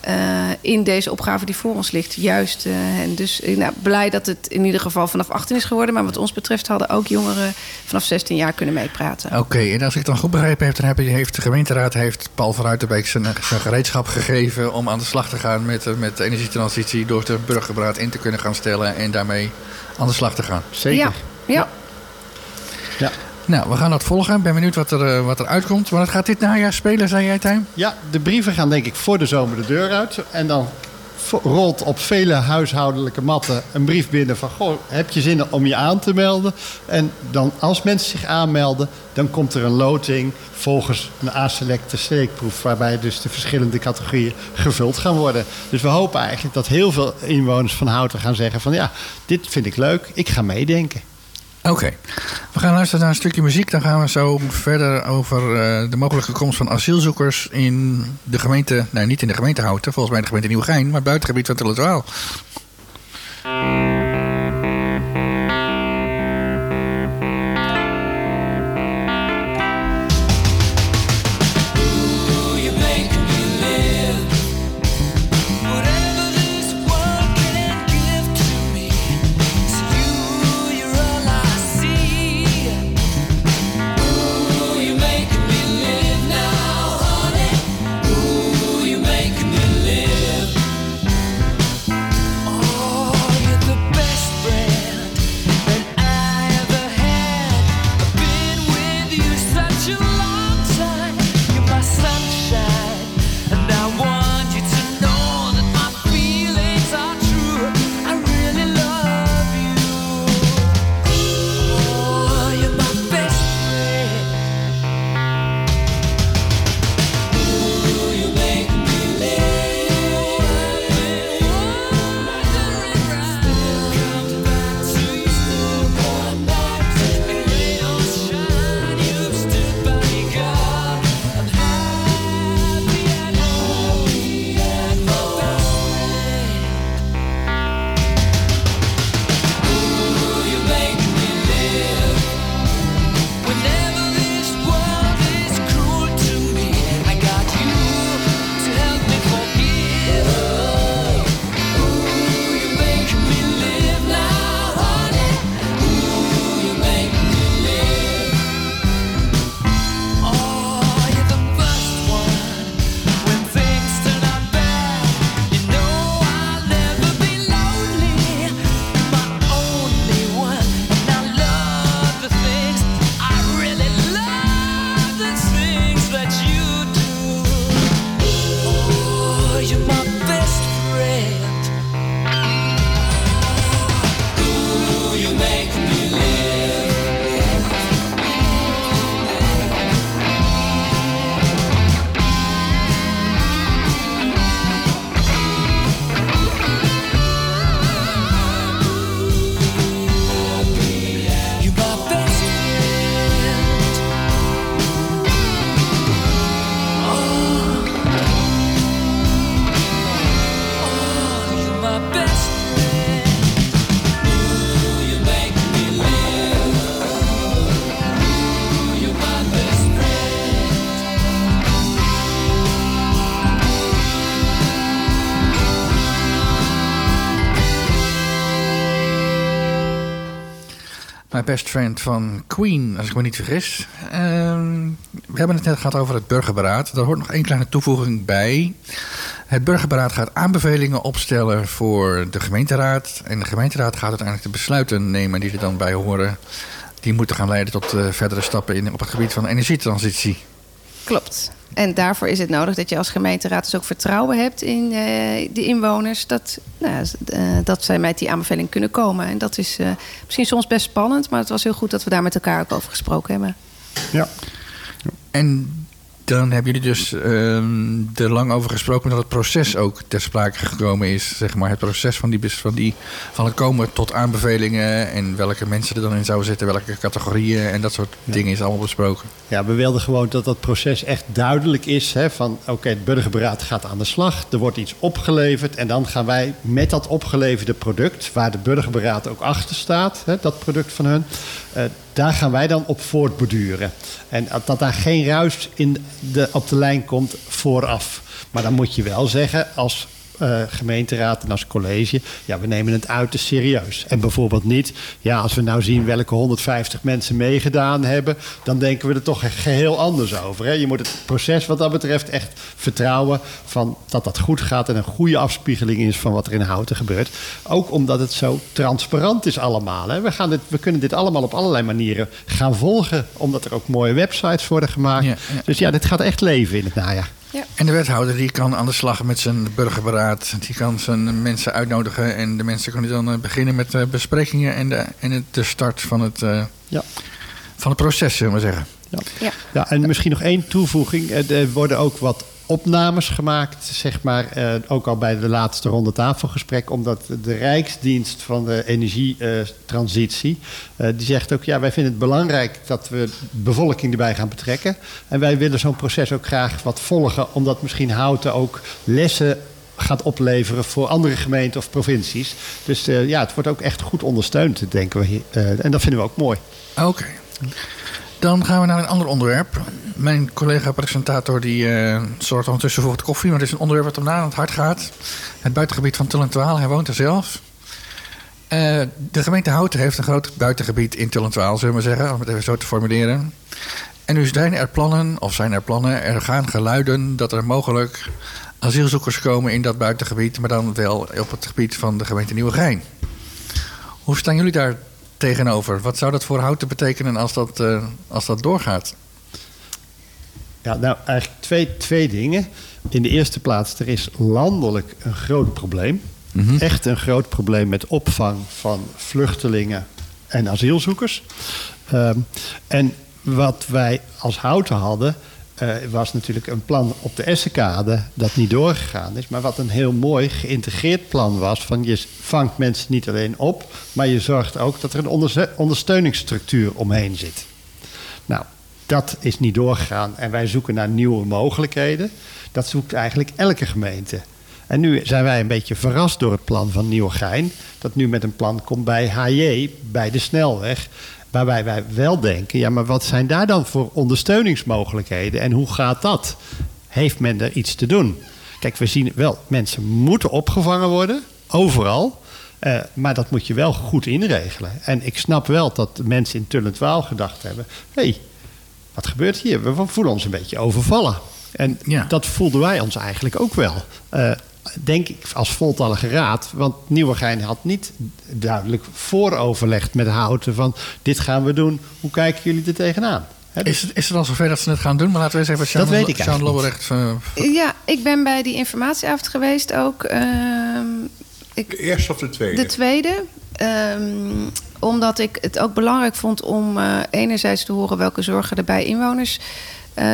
Eh, in deze opgave die voor ons ligt. Juist. eh, en dus eh, nou, blij dat het in ieder geval vanaf 18 is geworden. Maar wat ons betreft hadden ook jongeren vanaf 16 jaar kunnen meepraten. Oké, en als ik het dan goed begrepen heb, dan heb heeft de gemeenteraad heeft Paul van Ruitenbeek zijn, zijn gereedschap gegeven om aan de slag te gaan met, met de energietransitie door de burgerberaad in te kunnen gaan stellen en daarmee aan de slag te gaan. Zeker. Ja, ja. Ja. Nou, we gaan dat volgen. Ik ben benieuwd wat er, eh, wat er uitkomt. Want het gaat dit najaar spelen, zei jij, Tijn? Ja, de brieven gaan denk ik voor de zomer de deur uit. En dan rolt op vele huishoudelijke matten een brief binnen van... Goh, heb je zin om je aan te melden? En dan als mensen zich aanmelden, dan komt er een loting... volgens een A-selecte steekproef... waarbij dus de verschillende categorieën gevuld gaan worden. Dus we hopen eigenlijk dat heel veel inwoners van Houten gaan zeggen van... ja, dit vind ik leuk, ik ga meedenken. Oké. We gaan luisteren naar een stukje muziek. Dan gaan we zo verder over eh, de mogelijke komst van asielzoekers in de gemeente... Nee, niet in de gemeente Houten. Volgens mij de gemeente Nieuwegein. Maar buitengebied van Tilletwaal. My Best Friend van Queen, als ik me niet vergis. Ehm, we hebben het net gehad over het burgerberaad. Daar hoort nog één kleine toevoeging bij. Het burgerberaad gaat aanbevelingen opstellen voor de gemeenteraad. En de gemeenteraad gaat uiteindelijk de besluiten nemen die er dan bij horen. Die moeten gaan leiden tot eh, verdere stappen in, op het gebied van energietransitie. Klopt. En daarvoor is het nodig dat je als gemeenteraad dus ook vertrouwen hebt in eh, de inwoners. Dat, nou, eh, dat zij met die aanbeveling kunnen komen. En dat is eh, misschien soms best spannend, maar het was heel goed dat we daar met elkaar ook over gesproken hebben. Ja. En dan hebben jullie dus ehm, er lang over gesproken dat het proces ook ter sprake gekomen is. Zeg maar, het proces van, die, van, die, van het komen tot aanbevelingen en welke mensen er dan in zouden zitten, welke categorieën en dat soort dingen is allemaal besproken. Ja, we wilden gewoon dat dat proces echt duidelijk is. Hè, van oké, het burgerberaad gaat aan de slag. Er wordt iets opgeleverd. En dan gaan wij met dat opgeleverde product, waar de burgerberaad ook achter staat, hè, dat product van hun, eh, daar gaan wij dan op voortborduren. En dat- daar geen ruis in de, op de lijn komt vooraf. Maar dan moet je wel zeggen, als eh, gemeenteraad en als college, ja, we nemen het uiterst serieus. En bijvoorbeeld niet, ja, als we nou zien welke 150 mensen meegedaan hebben, dan denken we er toch geheel anders over. Hè? Je moet het proces wat dat betreft echt vertrouwen van dat dat goed gaat en een goede afspiegeling is van wat er in Houten gebeurt. Ook omdat het zo transparant is allemaal. Hè? We, gaan dit, we kunnen dit allemaal op allerlei manieren gaan volgen, omdat er ook mooie websites worden gemaakt. Ja, ja. Dus ja, dit gaat echt leven in het najaar. En de wethouder die kan aan de slag met zijn burgerberaad. Die kan zijn mensen uitnodigen. En de mensen kunnen dan eh, beginnen met eh, besprekingen en, de, en het, de start van het, eh, Ja. van het proces, zullen we maar zeggen. Ja. Ja. Ja, en misschien nog één toevoeging. Er worden ook wat opnames gemaakt, zeg maar, eh, ook al bij de laatste ronde tafelgesprek, omdat de Rijksdienst van de energietransitie, eh, die zegt ook, ja, wij vinden het belangrijk dat we bevolking erbij gaan betrekken. En wij willen zo'n proces ook graag wat volgen, omdat misschien Houten ook lessen gaat opleveren voor andere gemeenten of provincies. Dus eh, ja, het wordt ook echt goed ondersteund, denken we. en dat vinden we ook mooi. Oké. Dan gaan we naar een ander onderwerp. Mijn collega-presentator die eh, zorgt ondertussen voor wat koffie. Maar het is een onderwerp wat hem na aan het hart gaat. Het buitengebied van Tullentwaal. Hij woont er zelf. Eh, de gemeente Houten heeft een groot buitengebied in Tullentwaal, zullen we zeggen. Om het even zo te formuleren. En nu zijn er plannen, of zijn er plannen, er gaan geluiden dat er mogelijk asielzoekers komen in dat buitengebied. Maar dan wel op het gebied van de gemeente Nieuwegein. Hoe staan jullie daar tegenover? Wat zou dat voor Houten betekenen als dat, eh, als dat doorgaat? Ja, nou eigenlijk twee, twee dingen. In de eerste plaats, er is landelijk een groot probleem. Echt een groot probleem met opvang van vluchtelingen en asielzoekers. Ehm, en wat wij als Houten hadden, eh, was natuurlijk een plan op de Essenkade dat niet doorgegaan is. Maar wat een heel mooi geïntegreerd plan was. Van je vangt mensen niet alleen op, maar je zorgt ook dat er een ondersteuningsstructuur omheen zit. Nou, dat is niet doorgegaan en wij zoeken naar nieuwe mogelijkheden. Dat zoekt eigenlijk elke gemeente. En nu zijn wij een beetje verrast door het plan van Nieuwegein. Dat nu met een plan komt bij HJ, bij de snelweg. Waarbij wij wel denken, ja, maar wat zijn daar dan voor ondersteuningsmogelijkheden en hoe gaat dat? Heeft men er iets te doen? Kijk, we zien wel, mensen moeten opgevangen worden, overal. Eh, maar dat moet je wel goed inregelen. En ik snap wel dat de mensen in Tullentwaal gedacht hebben... hé, hey, wat gebeurt hier? We voelen ons een beetje overvallen. En Ja. dat voelden wij ons eigenlijk ook wel. Eh, denk ik als voltallige raad. Want Nieuwegein had niet duidelijk vooroverlegd met Houten... van dit gaan we doen, hoe kijken jullie er tegenaan? Dus- Is het, is het al zover dat ze het gaan doen? Maar laten we eens even Sjaan, Dat weet ik Sjaan eh, Ja, ik ben bij die informatieavond geweest ook. Ehm, ik, De eerste of de tweede? De tweede. ehm, omdat ik het ook belangrijk vond om eh, enerzijds te horen welke zorgen er bij inwoners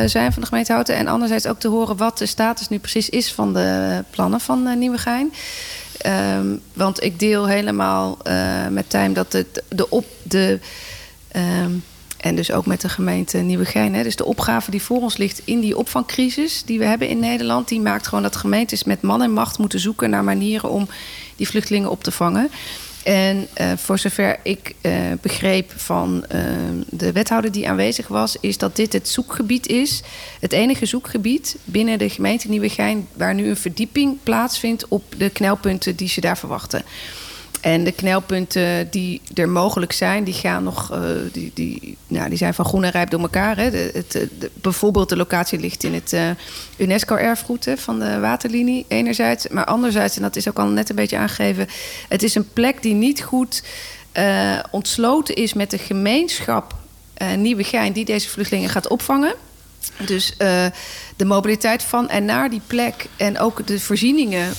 zijn van de gemeente Houten. En anderzijds ook te horen wat de status nu precies is van de plannen van eh, Nieuwegein. Ehm, want ik deel helemaal eh, met Tijm dat het, de op de. ehm, en dus ook met de gemeente Nieuwegein. Hè. Dus de opgave die voor ons ligt in die opvangcrisis die we hebben in Nederland, die maakt gewoon dat gemeentes met man en macht moeten zoeken naar manieren om die vluchtelingen op te vangen. En eh, voor zover ik eh, begreep van eh, de wethouder die aanwezig was, is dat dit het zoekgebied is. Het enige zoekgebied binnen de gemeente Nieuwegein waar nu een verdieping plaatsvindt op de knelpunten die ze daar verwachten. En de knelpunten die er mogelijk zijn, die gaan nog, eh, die, die, nou, die zijn van groen en rijp door elkaar. Hè. Het, eh, bijvoorbeeld de locatie ligt in het eh, UNESCO-erfgoed hè, van de waterlinie, enerzijds. Maar anderzijds, en dat is ook al net een beetje aangegeven, het is een plek die niet goed ontsloten is met de gemeenschap Nieuwegein die deze vluchtelingen gaat opvangen. Dus de mobiliteit van en naar die plek en ook de voorzieningen.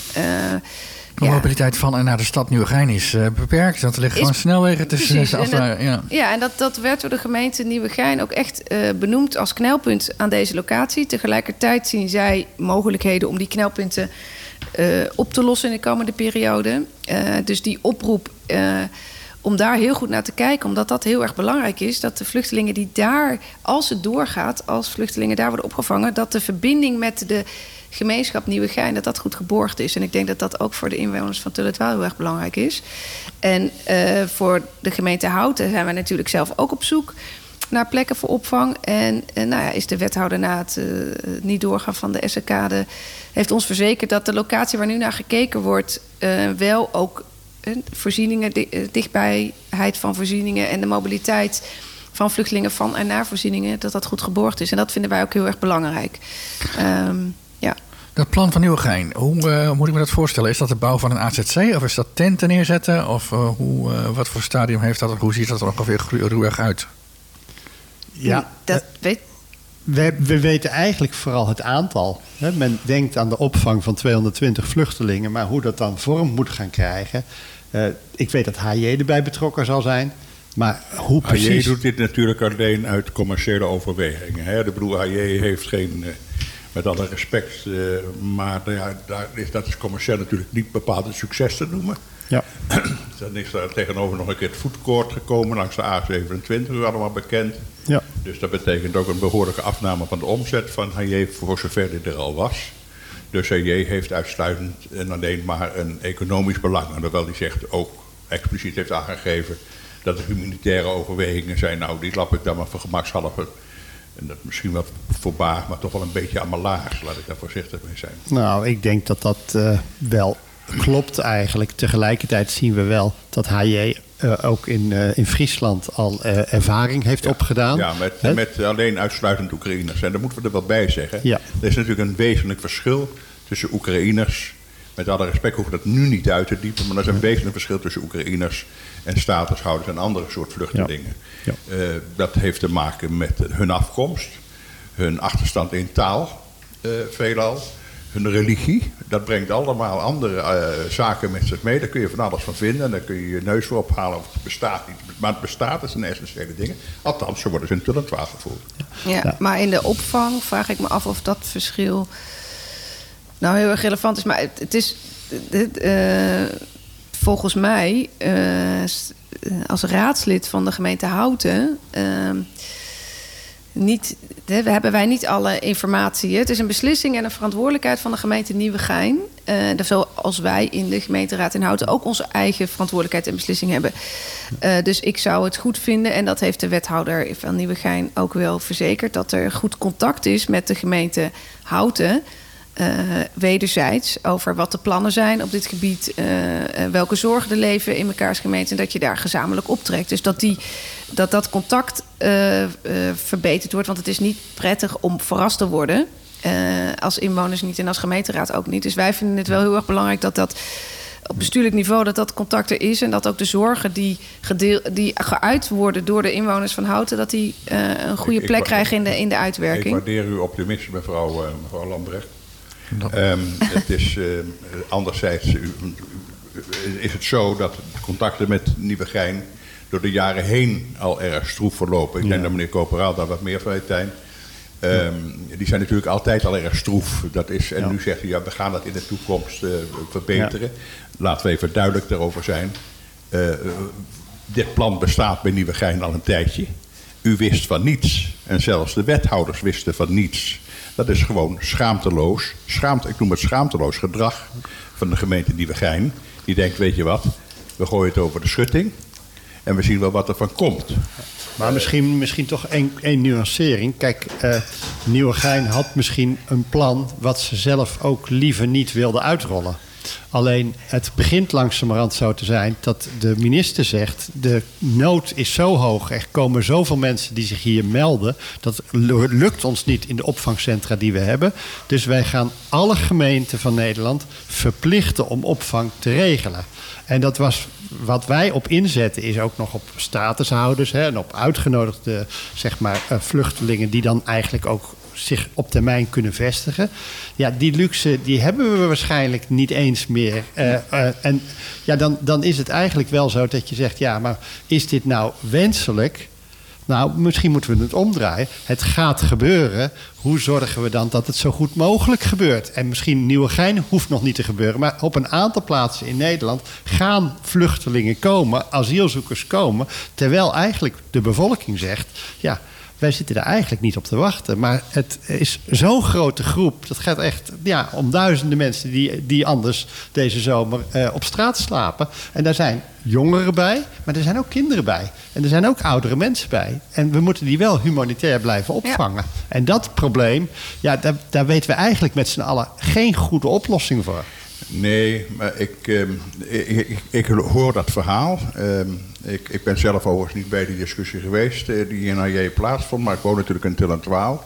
De ja. mobiliteit van en naar de stad Nieuwegein is eh, beperkt. Er liggen Is- gewoon snelwegen tussen Precies, en dat-. Ja. Ja, en dat, dat werd door de gemeente Nieuwegein ook echt eh, benoemd als knelpunt aan deze locatie. Tegelijkertijd zien zij mogelijkheden om die knelpunten eh, op te lossen in de komende periode. Dus die oproep om daar heel goed naar te kijken, omdat dat heel erg belangrijk is. Dat de vluchtelingen die daar, als het doorgaat, als vluchtelingen daar worden opgevangen, dat de verbinding met de gemeenschap Nieuwegein, dat dat goed geborgd is. En ik denk dat dat ook voor de inwoners van Tullet wel heel erg belangrijk is. En eh, voor de gemeente Houten zijn wij natuurlijk zelf ook op zoek naar plekken voor opvang. En eh, nou ja, is de wethouder na het eh, niet doorgaan van de SRK... heeft ons verzekerd dat de locatie waar nu naar gekeken wordt... wel ook voorzieningen, di- dichtbijheid van voorzieningen... en de mobiliteit van vluchtelingen van en naar voorzieningen... dat dat goed geborgd is. En dat vinden wij ook heel erg belangrijk. Ehm. Dat plan van Nieuwegein, hoe eh, moet ik me dat voorstellen? Is dat de bouw van een AZC of is dat tenten neerzetten? Of eh, hoe, eh, wat voor stadium heeft dat? Hoe ziet dat er ongeveer ruwig uit? Ja, Dat weet, We, we weten eigenlijk vooral het aantal. Hè, Men denkt aan de opvang van 220 vluchtelingen, maar hoe dat dan vorm moet gaan krijgen. eh, ik weet dat HJ erbij betrokken zal zijn, maar hoe HJ precies. doet dit natuurlijk alleen uit commerciële overwegingen. Hè? De bedoel, HJ heeft geen, eh, met alle respect, eh, maar nou ja, daar is, dat is commercieel natuurlijk niet bepaald een succes te noemen. Ja. [CLEARS THROAT] Dan is er tegenover nog een keer het foodcourt gekomen langs de A27, u allemaal bekend. Ja. Dus dat betekent ook een behoorlijke afname van de omzet van HJ voor zover die er al was. Dus HJ heeft uitsluitend en alleen maar een economisch belang. En hoewel hij zegt ook expliciet heeft aangegeven dat er humanitaire overwegingen zijn. Nou, die lap ik dan maar voor gemakshalve. En dat misschien wat voorbaar, maar toch wel een beetje aan mijn laars. Laat ik daar voorzichtig mee zijn. Nou, ik denk dat dat eh, wel klopt eigenlijk. Tegelijkertijd zien we wel dat HJ eh, ook in, eh, in Friesland al ervaring heeft opgedaan. Ja, met, met alleen uitsluitend Oekraïners. En daar moeten we er wel bij zeggen. Ja. Er is natuurlijk een wezenlijk verschil tussen Oekraïners. Met alle respect hoeven we dat nu niet uit te diepen. Maar er is een wezenlijk verschil tussen Oekraïners en statushouders en andere soort vluchtelingen. Ja. Eh, dat heeft te maken met hun afkomst, hun achterstand in taal, eh, veelal. Hun religie, dat brengt allemaal andere eh, zaken met zich mee. Daar kun je van alles van vinden. En daar kun je je neus voor ophalen of het bestaat niet. Maar het bestaat, dat zijn essentiële dingen. Althans, zo worden ze in Tulland gevoeld. Ja, Ja. maar in de opvang vraag ik me af of dat verschil nou heel erg relevant is. Maar het, het is het, eh, volgens mij eh, eh, als raadslid van de gemeente Houten. eh, niet, hebben wij niet alle informatie. Het is een beslissing en een verantwoordelijkheid van de gemeente Nieuwegein. Zoals wij in de gemeenteraad in Houten ook onze eigen verantwoordelijkheid en beslissing hebben. Dus ik zou het goed vinden, en dat heeft de wethouder van Nieuwegein ook wel verzekerd, dat er goed contact is met de gemeente Houten. Eh, wederzijds over wat de plannen zijn op dit gebied, eh, eh, welke zorgen er leven in mekaars gemeente en dat je daar gezamenlijk optrekt. Dus dat die, dat, dat contact verbeterd wordt, want het is niet prettig om verrast te worden. als inwoners niet en als gemeenteraad ook niet. Dus wij vinden het wel heel erg belangrijk dat dat op bestuurlijk niveau dat dat contact er is en dat ook de zorgen die, gedeel, die geuit worden door de inwoners van Houten, dat die een goede Ik- ik plek krijgen in de, in de Ik uitwerking. waardeer uw optimisme, mevrouw, eh, mevrouw Lambrecht. Ehm, het is eh, anderzijds u- is het zo dat de contacten met Nieuwegein door de jaren heen al erg stroef verlopen. Ik Ja. denk dat meneer Coöperaal daar wat meer van weet, Tijn. Ehm, Die zijn natuurlijk altijd al erg stroef. Dat is, en Ja. nu zegt u, ja, we gaan dat in de toekomst eh, verbeteren. Laten we even duidelijk daarover zijn. Eh, dit plan bestaat bij Nieuwegein al een tijdje. U wist van niets. En zelfs de wethouders wisten van niets. Dat is gewoon schaamteloos. Schaamt, ik noem het schaamteloos gedrag van de gemeente Nieuwegein. Die denkt, weet je wat, we gooien het over de schutting. En we zien wel wat er van komt. Maar misschien, misschien toch één, nuancering. Kijk, eh Nieuwegein had misschien een plan wat ze zelf ook liever niet wilden uitrollen. Alleen het begint langzamerhand zo te zijn dat de minister zegt: de nood is zo hoog, er komen zoveel mensen die zich hier melden, dat lu- lukt ons niet in de opvangcentra die we hebben. Dus wij gaan alle gemeenten van Nederland verplichten om opvang te regelen. En dat was wat wij op inzetten, is ook nog op statushouders hè, en op uitgenodigde zeg maar, eh, vluchtelingen die dan eigenlijk ook zich op termijn kunnen vestigen. Ja, die luxe die hebben we waarschijnlijk niet eens meer. Eh, eh, en ja, dan, dan is het eigenlijk wel zo dat je zegt: ja, maar is dit nou wenselijk? Nou, misschien moeten we het omdraaien. Het gaat gebeuren. Hoe zorgen we dan dat het zo goed mogelijk gebeurt? En misschien Nieuwegein hoeft nog niet te gebeuren. Maar op een aantal plaatsen in Nederland gaan vluchtelingen komen, asielzoekers komen. Terwijl eigenlijk de bevolking zegt: ja, wij zitten daar eigenlijk niet op te wachten. Maar het is zo'n grote groep. Dat gaat echt ja, om duizenden mensen die, die anders deze zomer eh, op straat slapen. En daar zijn jongeren bij, maar er zijn ook kinderen bij. En er zijn ook oudere mensen bij. En we moeten die wel humanitair blijven opvangen. En dat probleem, ja, daar, daar weten we eigenlijk met z'n allen geen goede oplossing voor. Nee, maar ik, ehm, ik, ik, ik hoor dat verhaal. Ehm, ik, ik ben zelf overigens niet bij die discussie geweest eh, die naar je plaatsvond, maar ik woon natuurlijk in Tillentwaal.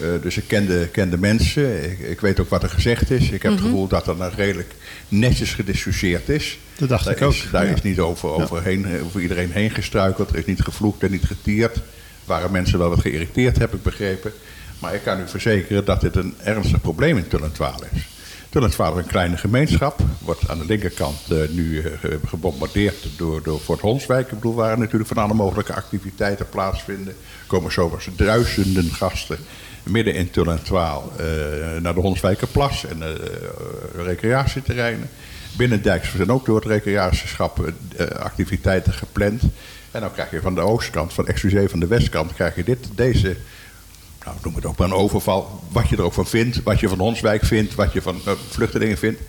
Eh dus ik ken de, ken de mensen, ik, ik weet ook wat er gezegd is. Ik heb het gevoel dat er nou redelijk netjes gediscussieerd is. Dat dacht daar ik ook, Is, daar ja. is niet over, overheen, over iedereen heen gestruikeld. Er is niet gevloekt en niet getierd. Waren mensen wel wat geïrriteerd, heb ik begrepen. Maar ik kan u verzekeren dat dit een ernstig probleem in Tullentwaal is. Tullentwaal is een kleine gemeenschap. Wordt aan de linkerkant eh, nu eh, gebombardeerd door, door Fort Honswijk. Ik bedoel, waar natuurlijk van alle mogelijke activiteiten plaatsvinden. Er komen zomers duizenden gasten midden in Tullentwaal eh naar de Honswijkerplas en recreatieterreinen. Binnendijks zijn ook door het recreatieschap activiteiten gepland. En dan krijg je van de oostkant, van excuseer van de westkant, krijg je dit, deze, nou noem het ook maar een overval. Wat je er ook van vindt, wat je van Honswijk vindt, wat je van eh, vluchtelingen vindt.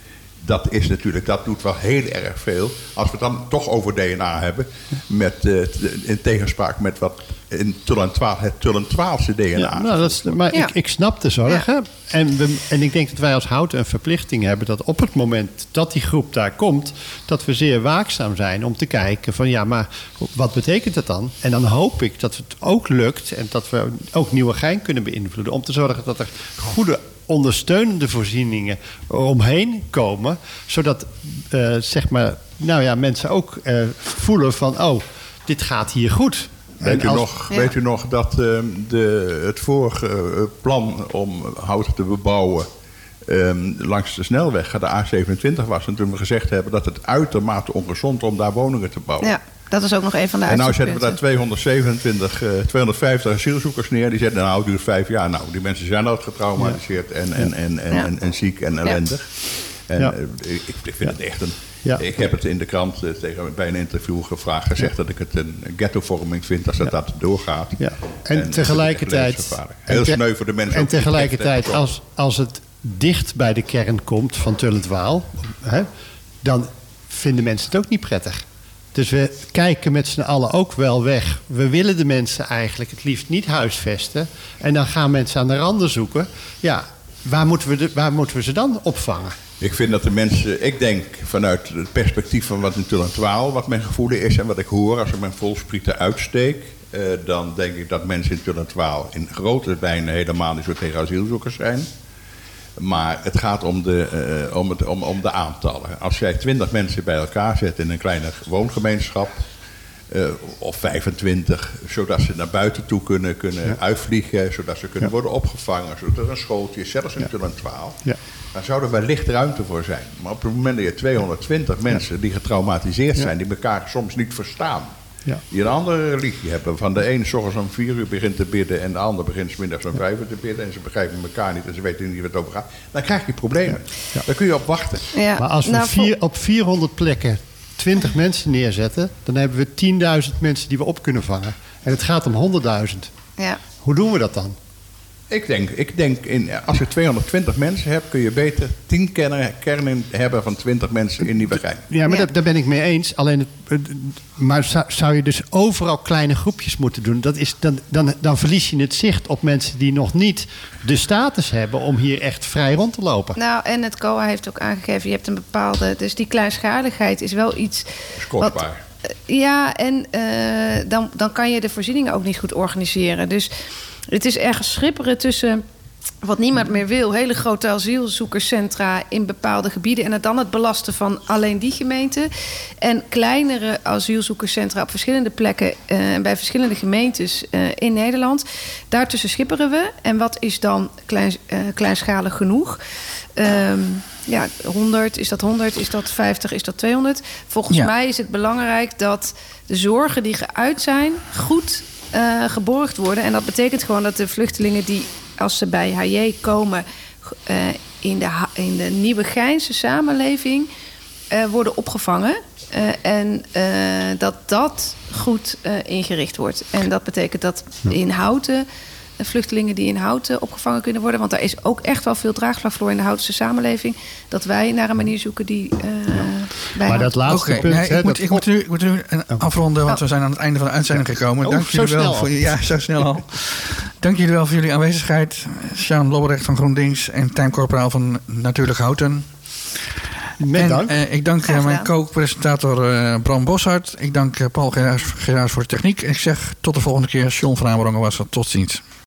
Dat is natuurlijk, dat doet wel heel erg veel. Als we het dan toch over DNA hebben, met, eh, in tegenspraak met wat in Tullentwaal, het Tullentwaalse DNA. Ja, nou, dat is, maar Ja. ik, ik snap de zorgen. En, we, en ik denk dat wij als Houten een verplichting hebben... dat op het moment dat die groep daar komt... dat we zeer waakzaam zijn om te kijken van... ja, maar wat betekent dat dan? En dan hoop ik dat het ook lukt... en dat we ook Nieuwegein kunnen beïnvloeden... om te zorgen dat er goede ondersteunende voorzieningen omheen komen... zodat eh, zeg maar, nou ja, mensen ook eh, voelen van... oh, dit gaat hier goed. Weet u, als- nog, Ja. weet u nog dat ehm, de, het vorige eh, plan om hout te bebouwen ehm, langs de snelweg, de A27 was, en toen we gezegd hebben dat het uitermate ongezond is om daar woningen te bouwen. Ja, dat is ook nog een van de en nou zetten we daar uitzoekpunten. 227, eh, 250 asielzoekers neer. Die zetten, nou, het duurt vijf jaar. Nou, die mensen zijn al getraumatiseerd en, en, en, en, Ja. en, en ziek en ellendig. En Ja. eh, ik, ik vind het echt een... Ja. Ik heb het in de krant eh, tegen, bij een interview gevraagd, gezegd dat ik het een ghettovorming vind als dat, dat doorgaat. Ja. En, is tegelijkertijd. Heel en te- sneu voor de mensen. En tegelijkertijd, als, als het dicht bij de kern komt van Tullentwaal, hè, dan vinden mensen het ook niet prettig. Dus we kijken met z'n allen ook wel weg. We willen de mensen eigenlijk het liefst niet huisvesten. En dan gaan mensen aan de randen zoeken. Ja, waar moeten we, de, waar moeten we ze dan opvangen? Ik vind dat de mensen, ik denk vanuit het perspectief van wat in Tullentwaal, wat mijn gevoel is en wat ik hoor als ik mijn volsprieten uitsteek, eh, dan denk ik dat mensen in Tullentwaal in grote lijnen helemaal niet zo tegen asielzoekers zijn. Maar het gaat om de, eh, om, het, om, om de aantallen. Als jij twintig mensen bij elkaar zet in een kleine woongemeenschap, eh, of 25, zodat ze naar buiten toe kunnen, kunnen uitvliegen, zodat ze kunnen worden opgevangen, zodat er een schooltje is, zelfs in Tullentwaal. Ja. Daar zou er wellicht ruimte voor zijn. Maar op het moment dat je 220 mensen die getraumatiseerd zijn, die elkaar soms niet verstaan, Ja. die een andere religie hebben, van de ene s ochtends om vier uur begint te bidden en de ander begint 's middags om vijf uur te bidden en ze begrijpen elkaar niet en ze weten niet wat het over gaat, dan krijg je problemen. Daar kun je op wachten. Ja, Maar als we nou, vier, op 400 plekken 20 mensen neerzetten, dan hebben we 10.000 mensen die we op kunnen vangen. En het gaat om 100.000. Ja. Hoe doen we dat dan? Ik denk, ik denk in, als je 220 mensen hebt, kun je beter 10 kernen, kernen hebben van 20 mensen in Nieuwegein. Ja, maar Ja. Daar, daar ben ik mee eens. Alleen het, maar zou, zou je dus overal kleine groepjes moeten doen? Dat is, dan, dan, dan verlies je het zicht op mensen die nog niet de status hebben om hier echt vrij rond te lopen. Nou, en het COA heeft ook aangegeven, je hebt een bepaalde... Dus die kleinschaligheid is wel iets... is kostbaar. eh, ja, en eh, dan, dan kan je de voorzieningen ook niet goed organiseren. Dus het is ergens schipperen tussen... Wat niemand meer wil, hele grote asielzoekerscentra in bepaalde gebieden. En het dan het belasten van alleen die gemeente. En kleinere asielzoekerscentra op verschillende plekken eh, en bij verschillende gemeentes eh, in Nederland. Daartussen schipperen we. En wat is dan klein, eh, kleinschalig genoeg? Ehm, ja, 100, is dat 100, is dat 50, is dat 200? Volgens Ja. mij is het belangrijk dat de zorgen die geuit zijn goed eh, geborgd worden. En dat betekent gewoon dat de vluchtelingen die als ze bij HJ komen eh, in, de, in de nieuwe Geinse samenleving eh, worden opgevangen. En dat dat goed ingericht wordt. En dat betekent dat in Houten, vluchtelingen die in Houten opgevangen kunnen worden... want daar is ook echt wel veel draagvlak voor in de Houtense samenleving... dat wij naar een manier zoeken die eh Maar dat laatste punt... nee, hè, ik, moet, dat ik, moet nu, ik moet nu een afronden, want we zijn aan het einde van de uitzending gekomen. Oh, Dank zo jullie wel voor Ja, zo snel al. [LAUGHS] Dank jullie wel voor jullie aanwezigheid. Sjaan Lobberecht van GroenLinks en Tijm Corporaal van Natuurlijk Houten. Met en, dank. eh, ik dank Graag eh, mijn co-presentator eh, Bram Boshart. Ik dank eh, Paul Geraas Geraas voor de techniek. En ik zeg tot de volgende keer. John van Amerongen was er. Tot ziens.